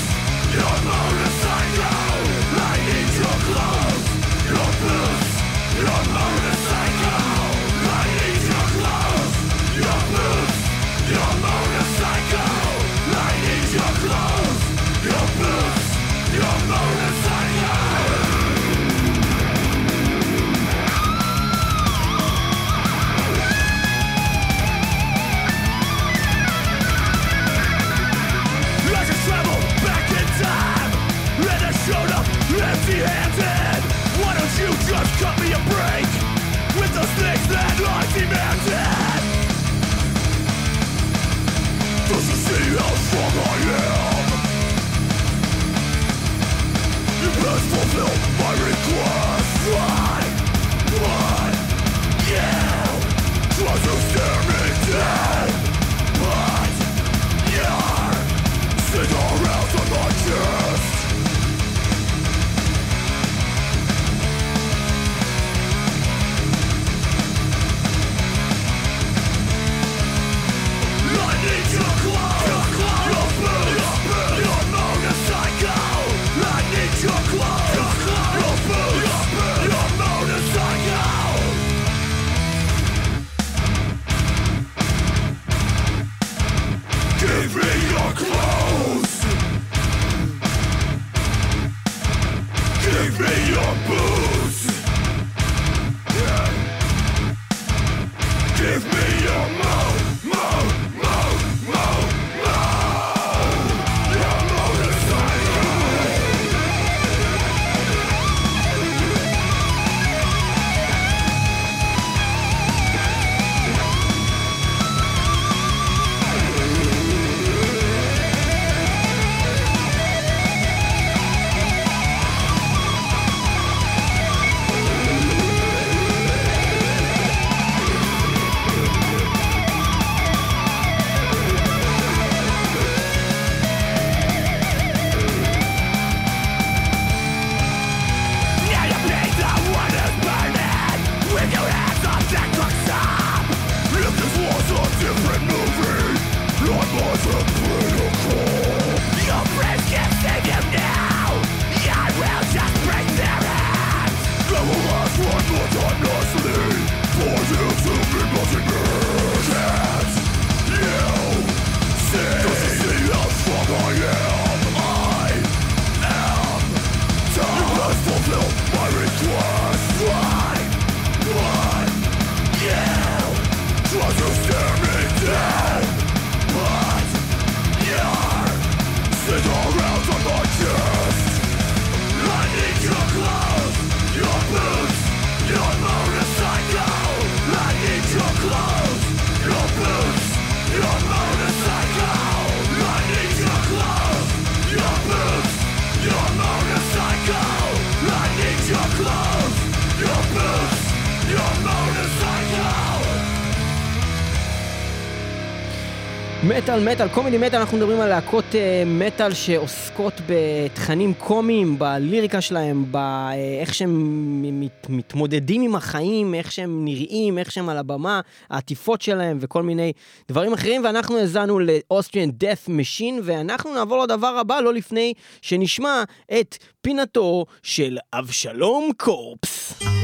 [SPEAKER 4] מטאל, מטאל, קומדי מטאל, אנחנו מדברים על להקות אה, מטאל שעוסקות בתכנים קומיים, בליריקה שלהם, באיך שהם מת, מתמודדים עם החיים, איך שהם נראים, איך שהם על הבמה, העטיפות שלהם וכל מיני דברים אחרים, ואנחנו האזנו לאוסטריאן death machine, ואנחנו נעבור לדבר הבא, לא לפני שנשמע את פינתו של אבשלום קורפס.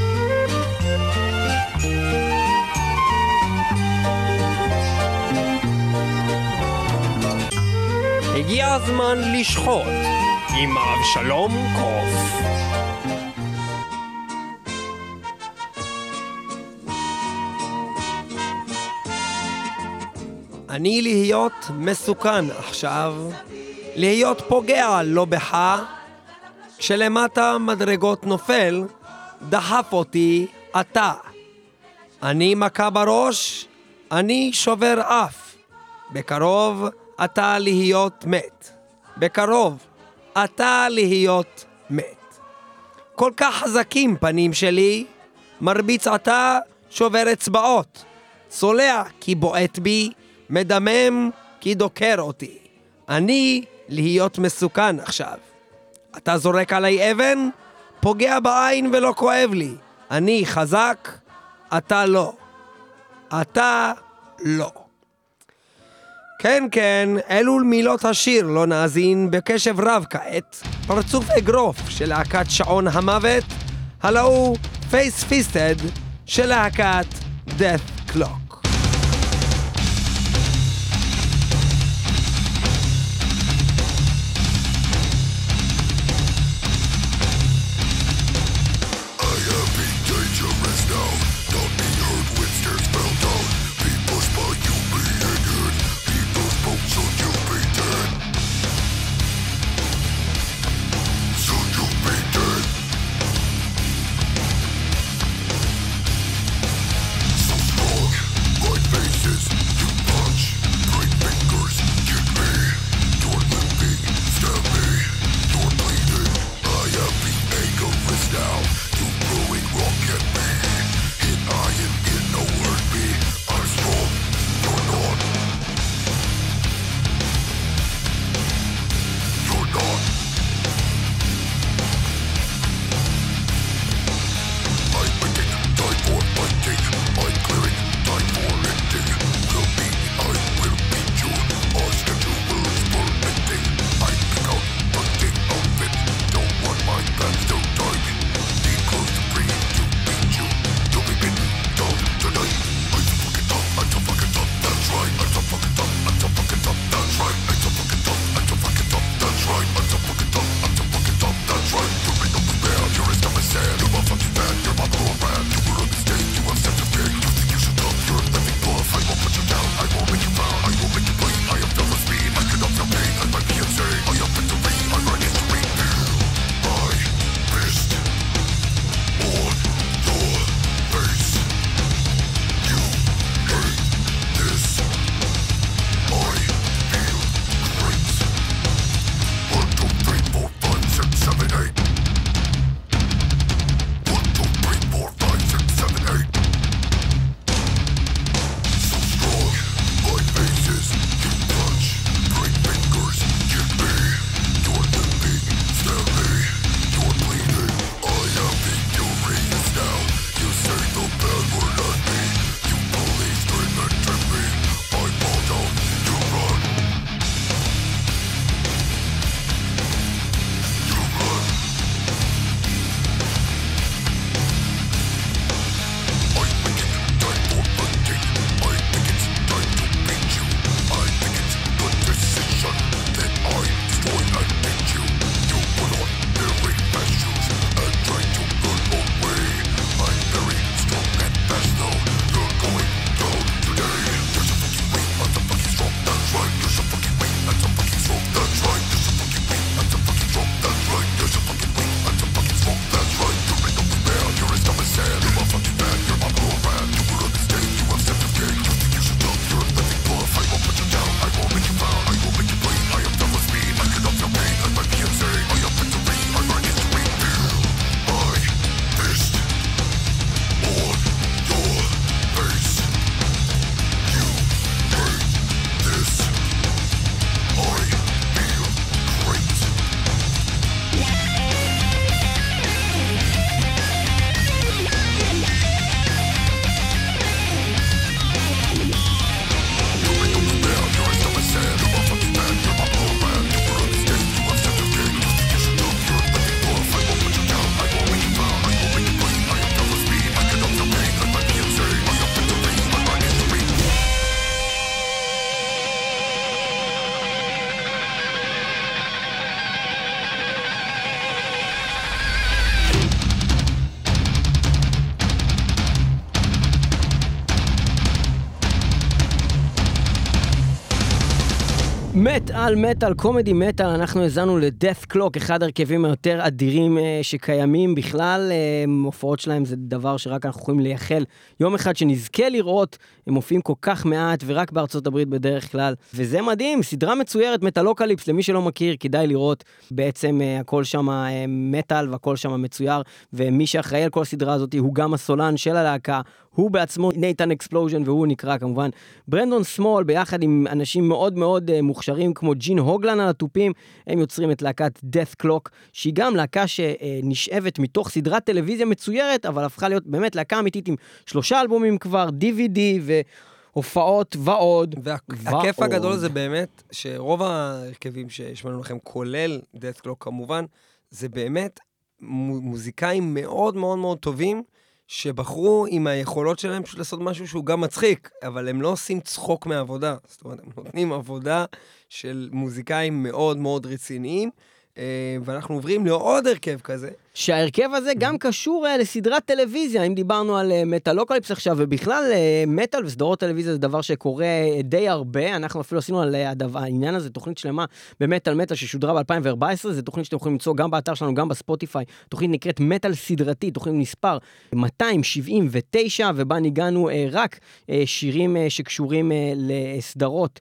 [SPEAKER 2] הגיע הזמן לשחוט עם אבשלום קוף. אני להיות מסוכן עכשיו, להיות פוגע לא בך, כשלמטה מדרגות נופל, דחף אותי אתה. אני מכה בראש, אני שובר אף. בקרוב אתה להיות מת. בקרוב אתה להיות מת. כל כך חזקים פנים שלי, מרביץ אתה, שובר אצבעות. צולע כי בועט בי, מדמם כי דוקר אותי. אני להיות מסוכן עכשיו. אתה זורק עליי אבן, פוגע בעין ולא כואב לי. אני חזק, אתה לא. אתה לא. כן, כן, אלו מילות השיר לא נאזין בקשב רב כעת. פרצוף אגרוף של להקת שעון המוות, הלא הוא פייס פיסטד של להקת death clock.
[SPEAKER 4] מטאל, מטאל, comedy metal, אנחנו האזנו ל Dethklok, אחד ההרכבים היותר אדירים אה, שקיימים בכלל. אה, הופעות שלהם זה דבר שרק אנחנו יכולים לייחל יום אחד שנזכה לראות, הם מופיעים כל כך מעט ורק בארצות הברית בדרך כלל. וזה מדהים, סדרה מצוירת, Metalocalypse, למי שלא מכיר, כדאי לראות. בעצם אה, הכל שם אה, מטאל והכל שם מצויר, ומי שאחראי על כל הסדרה הזאת הוא גם הסולן של הלהקה, הוא בעצמו Nathan Explosion והוא נקרא כמובן ברנדון סמול ביחד עם אנשים מאוד מאוד uh, מוכשרים כמו ג'ין הוגלן על התופים, הם יוצרים את להקת death clock שהיא גם להקה שנשאבת מתוך סדרת טלוויזיה מצוירת אבל הפכה להיות באמת להקה אמיתית עם שלושה אלבומים כבר, DVD והופעות ועוד.
[SPEAKER 2] והכיף
[SPEAKER 4] ועוד.
[SPEAKER 2] הגדול זה באמת שרוב ההרכבים שהשמענו לכם, כולל death clock כמובן, זה באמת מו- מוזיקאים מאוד מאוד מאוד טובים. שבחרו עם היכולות שלהם פשוט לעשות משהו שהוא גם מצחיק, אבל הם לא עושים צחוק מעבודה. זאת אומרת, הם נותנים עבודה של מוזיקאים מאוד מאוד רציניים, אה, ואנחנו עוברים לעוד הרכב כזה.
[SPEAKER 4] שההרכב הזה גם קשור uh, לסדרת טלוויזיה, אם דיברנו על Metalocalypse עכשיו, ובכלל מטאל וסדרות טלוויזיה זה דבר שקורה די הרבה, אנחנו אפילו עשינו על העניין הזה תוכנית שלמה במטאל מטאל ששודרה ב-2014, זו תוכנית שאתם יכולים למצוא גם באתר שלנו, גם בספוטיפיי, תוכנית נקראת מטאל סדרתי, תוכנית מספר 279, ובה ניגנו רק שירים שקשורים לסדרות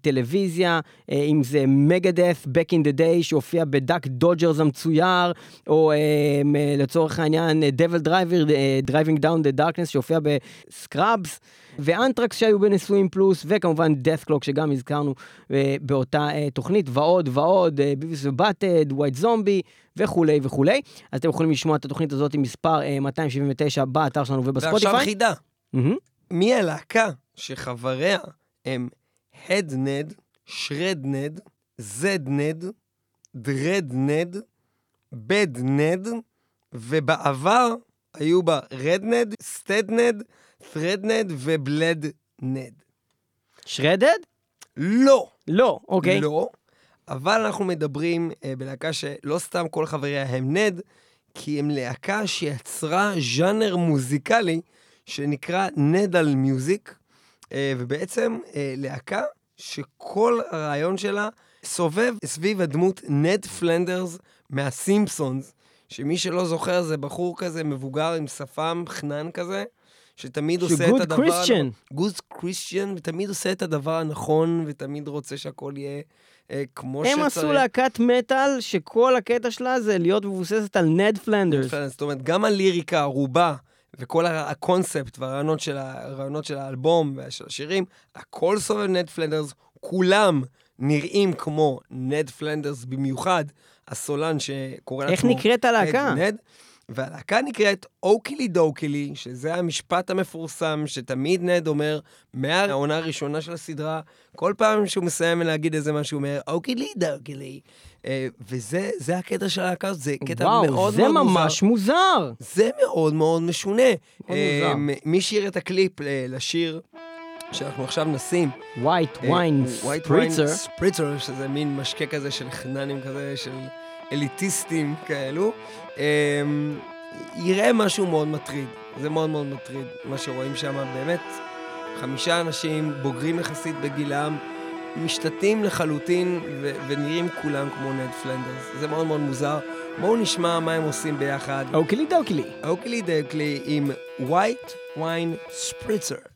[SPEAKER 4] טלוויזיה, אם זה Megadeth, Back in the Day, שהופיע ב Duck Dodgers המצויר, או לצורך העניין DevilDriver, Driving Down the Darkness, שהופיע ב Scrubs, ואנטרקס שהיו בנישואים פלוס, וכמובן Dethklok שגם הזכרנו באותה תוכנית, ועוד ועוד, Beavis ו Butt-Head, White Zombie, וכולי וכולי. אז אתם יכולים לשמוע את התוכנית הזאת עם מספר uh, 279 באתר שלנו
[SPEAKER 2] ועכשיו
[SPEAKER 4] ובספוטיפיי.
[SPEAKER 2] חידה,
[SPEAKER 4] מהמם.
[SPEAKER 2] מי הלהקה שחבריה הם הדנד, שרדנד, זדנד, דרדנד, בדנד, ובעבר היו בה רדנד, סטדנד, ת'רדנד ובלדנד.
[SPEAKER 4] שרדד?
[SPEAKER 2] לא.
[SPEAKER 4] לא, אוקיי.
[SPEAKER 2] לא, אבל אנחנו מדברים אה, בלהקה שלא סתם כל חבריה הם נד, כי הם להקה שיצרה ז'אנר מוזיקלי שנקרא Nedal music, אה, ובעצם אה, להקה שכל הרעיון שלה סובב סביב הדמות נד פלנדרס מהסימפסונס, שמי שלא זוכר זה בחור כזה מבוגר עם שפם חנון כזה. שתמיד
[SPEAKER 4] שהוא
[SPEAKER 2] עושה את הדבר...
[SPEAKER 4] Christian.
[SPEAKER 2] Good Christian, ותמיד עושה את הדבר הנכון, ותמיד רוצה שהכל יהיה אה, כמו שצריך.
[SPEAKER 4] הם עשו להקת מטאל שכל הקטע שלה זה להיות מבוססת על נד פלנדרס.
[SPEAKER 2] זאת אומרת, גם הליריקה, הרובה, וכל הקונספט והרעיונות של, הרעיונות של האלבום ושל השירים, הכל סובב נד פלנדרס, כולם נראים כמו נד פלנדרס, במיוחד הסולן שקורא לעצמו...
[SPEAKER 4] איך נקראת הלהקה?
[SPEAKER 2] נד, נד. והלהקה נקראת Okilly Dokilly, שזה המשפט המפורסם שתמיד נד אומר מהעונה הראשונה של הסדרה, כל פעם שהוא מסיים להגיד איזה משהו, הוא אומר אוקילי דוקילי. אה, וזה זה הקטע של הלהקה הזאת, זה קטע מאוד
[SPEAKER 4] וואו,
[SPEAKER 2] מאוד
[SPEAKER 4] זה
[SPEAKER 2] מוזר.
[SPEAKER 4] ממש מוזר.
[SPEAKER 2] זה מאוד מאוד משונה.
[SPEAKER 4] מאוד
[SPEAKER 2] אה,
[SPEAKER 4] מוזר.
[SPEAKER 2] מ- מי שיר את הקליפ אה, לשיר שאנחנו עכשיו נשים? אה, White Wine
[SPEAKER 4] ספריצר.
[SPEAKER 2] ספריצר, שזה מין משקה כזה של חננים כזה, של אליטיסטים כאלו. אה, יראה משהו מאוד מטריד. זה מאוד מאוד מטריד, מה שרואים שם. באמת, חמישה אנשים בוגרים יחסית בגילם, משתתים לחלוטין ו- ונראים כולם כמו נד פלנדרס. זה מאוד מאוד מוזר. בואו נשמע מה הם עושים ביחד.
[SPEAKER 4] אוקילי דוקילי.
[SPEAKER 2] אוקלי דקלי עם White Wine Spritzer.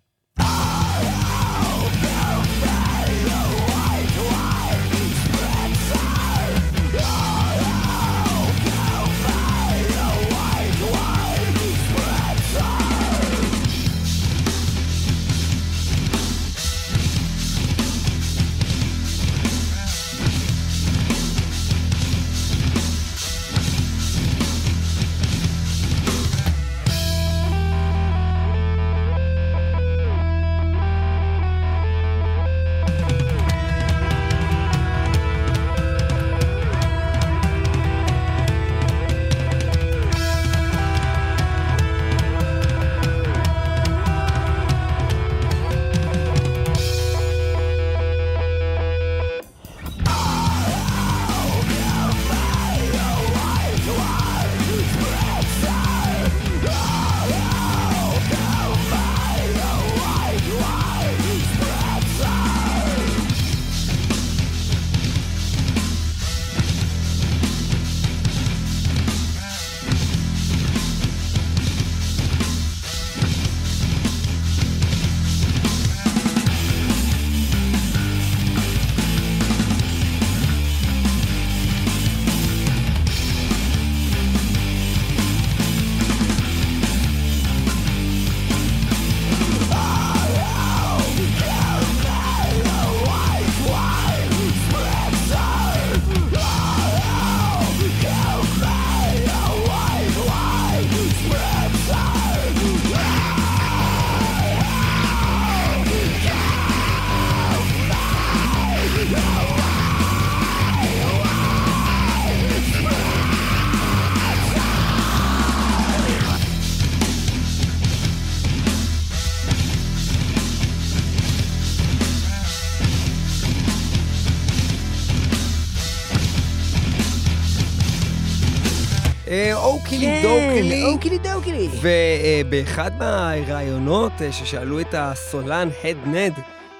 [SPEAKER 4] Okilly Dokilly.
[SPEAKER 2] ובאחד מהראיונות אה, ששאלו את הסולן Head Ned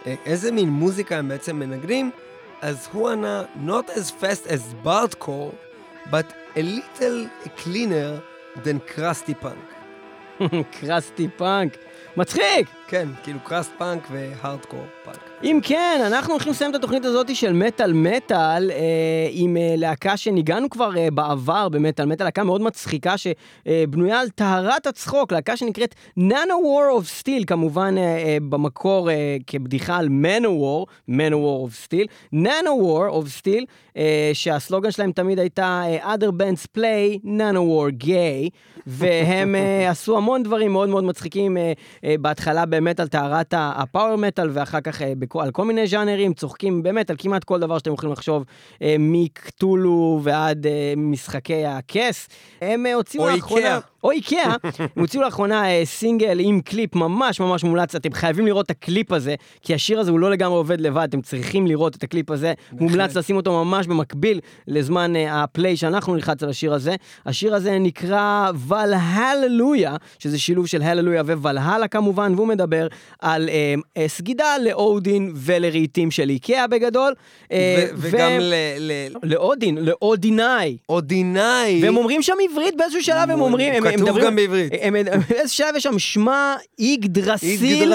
[SPEAKER 2] אה, איזה מין מוזיקה הם בעצם מנגנים, אז הוא ענה, Not as fast as Bartcore, but a little cleaner than Krusty punk.
[SPEAKER 4] Krusty punk. מצחיק!
[SPEAKER 2] כן, כאילו crust punk ו hardcore punk.
[SPEAKER 4] אם כן, אנחנו הולכים לסיים את התוכנית הזאת של מטאל מטאל אה, עם אה, להקה שניגנו כבר אה, בעבר במטאל מטאל, להקה מאוד מצחיקה שבנויה על טהרת הצחוק, להקה שנקראת Nanowar of Steel, כמובן אה, אה, במקור אה, כבדיחה על Manowar, Manowar of Steel, Nanowar of Steel, שהסלוגן שלהם תמיד הייתה אה, other bands play, Nanowar gay, והם אה, עשו המון דברים מאוד מאוד מצחיקים, אה, אה, בהתחלה באמת על טהרת ה power metal ואחר כך אה, על כל מיני ז'אנרים, צוחקים באמת על כמעט כל דבר שאתם יכולים לחשוב, אה, מ Cthulhu ועד אה, משחקי הכס. הם הוציאו
[SPEAKER 2] או
[SPEAKER 4] לאחרונה... או איקאה, הם הוציאו לאחרונה אה, סינגל עם קליפ ממש ממש מומלץ, אתם חייבים לראות את הקליפ הזה, כי השיר הזה הוא לא לגמרי עובד לבד, אתם צריכים לראות את הקליפ הזה, מומלץ לשים אותו ממש במקביל לזמן אה, ה play שאנחנו נלחץ על השיר הזה. השיר הזה נקרא Valhalleluja, שזה שילוב של הללויה וולהלה כמובן, והוא מדבר על אה, סגידה לאודין ולרהיטים של איקאה בגדול. אה,
[SPEAKER 2] ו- וגם ל... ל-
[SPEAKER 4] לאודין, לאודינאי.
[SPEAKER 2] אודינאי.
[SPEAKER 4] והם אומרים שם עברית באיזשהו שלב, הם אומרים,
[SPEAKER 2] כתוב גם בעברית.
[SPEAKER 4] באיזשהו שלב יש שם שמע איגדרסיל,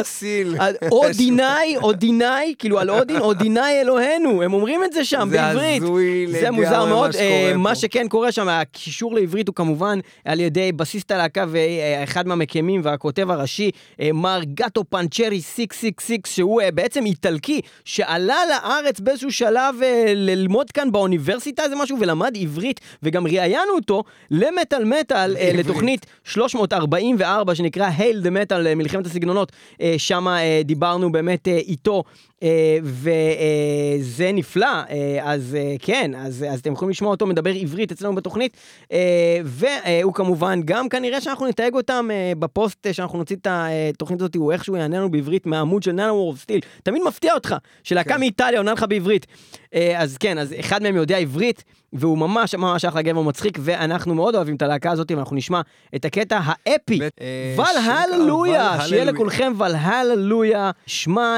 [SPEAKER 4] אודינאי, אודינאי, כאילו על אודין, אודינאי אלוהינו, הם אומרים את זה שם
[SPEAKER 2] זה
[SPEAKER 4] בעברית.
[SPEAKER 2] הזוי
[SPEAKER 4] זה
[SPEAKER 2] לגמרי
[SPEAKER 4] מוזר
[SPEAKER 2] מה
[SPEAKER 4] מאוד,
[SPEAKER 2] שקורה
[SPEAKER 4] אה,
[SPEAKER 2] פה.
[SPEAKER 4] מה שכן קורה שם, הקישור לעברית הוא כמובן על ידי בסיסט הלהקה ואחד מהמקימים והכותב הראשי, אה, מר גטו פנצ'רי 666, שהוא אה, בעצם איטלקי, שעלה לארץ באיזשהו שלב ללמוד כאן באוניברסיטה איזה משהו ולמד עברית, וגם ראיינו אותו למטאל מטאל, אה,
[SPEAKER 2] עברית.
[SPEAKER 4] לתוכנית 344 שנקרא הייל דה מטאל, אה, מלחמת הסגנונות, אה, שם אה, דיברנו באמת איתו. אה, וזה נפלא, אה, אז אה, כן, אז, אז אתם יכולים לשמוע אותו מדבר עברית אצלנו בתוכנית, והוא כמובן גם כנראה שאנחנו נתייג אותם בפוסט שאנחנו נוציא את התוכנית הזאת, הוא איכשהו יענה לנו בעברית מהעמוד של נאנו וורף סטיל, תמיד מפתיע אותך, שלהקה
[SPEAKER 2] כן.
[SPEAKER 4] מאיטליה עונה לך בעברית. אז כן, אז אחד מהם יודע עברית, והוא ממש ממש אחלה גבר מצחיק, ואנחנו מאוד אוהבים את הלהקה הזאת, ואנחנו נשמע את הקטע האפי. ולהללויה, שיהיה. לכולכם ולהללויה, שמע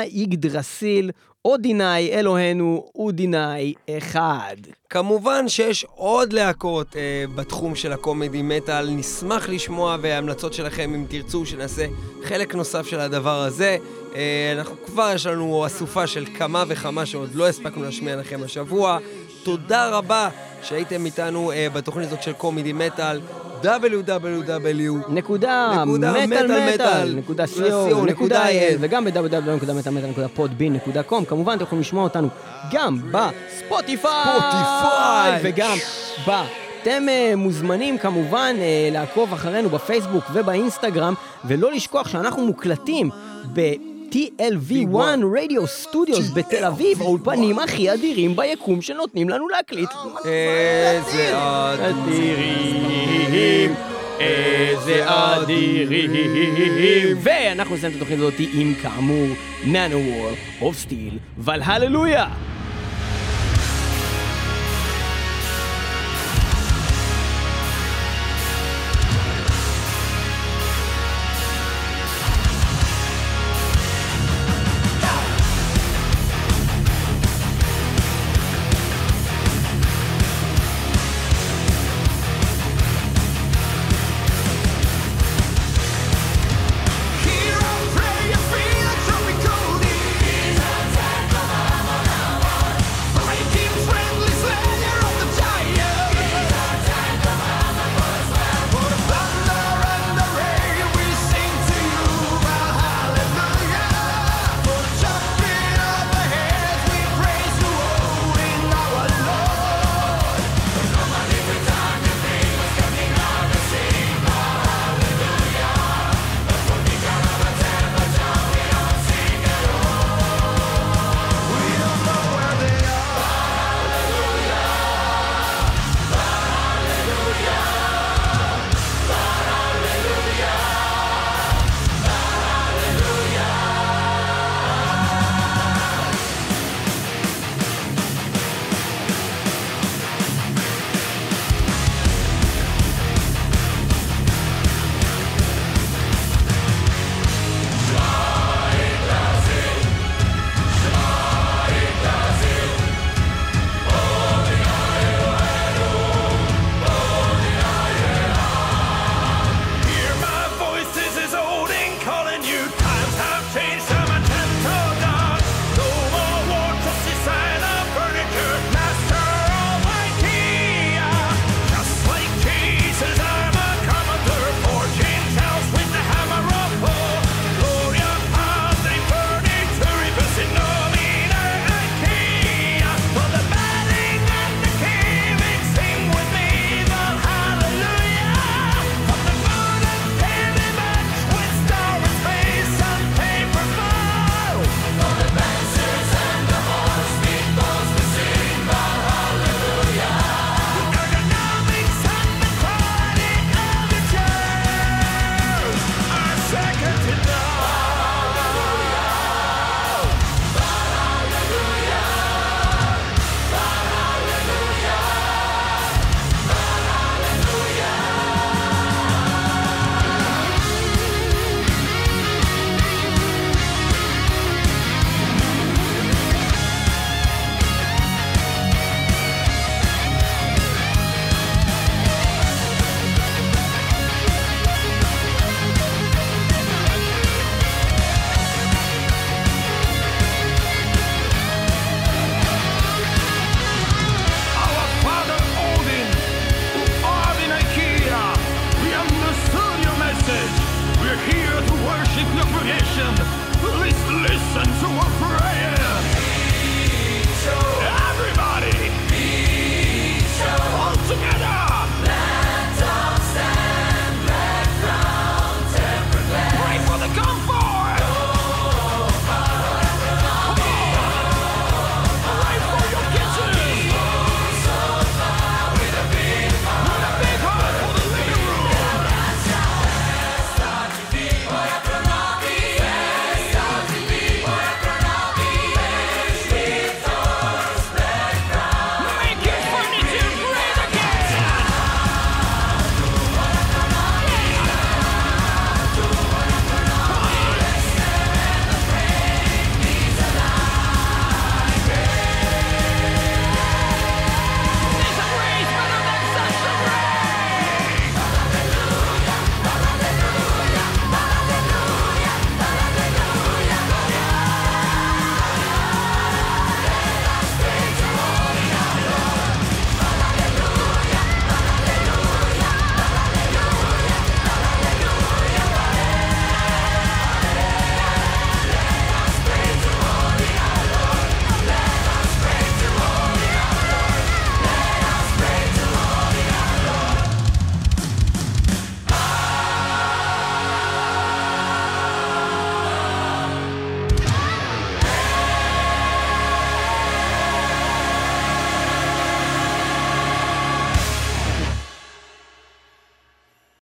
[SPEAKER 4] יגדרסיל, אודינאי אלוהינו, אודינאי אחד.
[SPEAKER 2] כמובן שיש עוד להקות אה, בתחום של הקומדי מטאל, נשמח לשמוע והמלצות שלכם אם תרצו שנעשה חלק נוסף של הדבר הזה. אה, אנחנו כבר יש לנו אסופה של כמה וכמה שעוד לא הספקנו להשמיע לכם השבוע. תודה רבה שהייתם איתנו אה, בתוכנית הזאת של קומדי מטאל. Www.
[SPEAKER 4] נקודה,
[SPEAKER 2] נקודה
[SPEAKER 4] מטאל
[SPEAKER 2] מטאל
[SPEAKER 4] מטאל,
[SPEAKER 2] מטאל,
[SPEAKER 4] נקודה
[SPEAKER 2] נקודה
[SPEAKER 4] co,
[SPEAKER 2] co,
[SPEAKER 4] נקודה
[SPEAKER 2] נקודה
[SPEAKER 4] il,
[SPEAKER 2] il.
[SPEAKER 4] וגם ב-www.מטאלמטאל.podbean.com. כמובן, אתם יכולים לשמוע אותנו גם בספוטיפיי,
[SPEAKER 2] ספוטיפיי.
[SPEAKER 4] וגם ב... אתם אה, מוזמנים כמובן אה, לעקוב אחרינו בפייסבוק ובאינסטגרם, ולא לשכוח שאנחנו מוקלטים ב... TLV1 רדיו סטודיוס בתל אביב, האולפנים הכי אדירים ביקום שנותנים לנו להקליט.
[SPEAKER 2] איזה
[SPEAKER 4] אדירים, איזה אדירים. ואנחנו נסיים את התוכנית הזאת עם כאמור, ננו וור, אוף סטיל, ולהללויה.
[SPEAKER 1] Hero,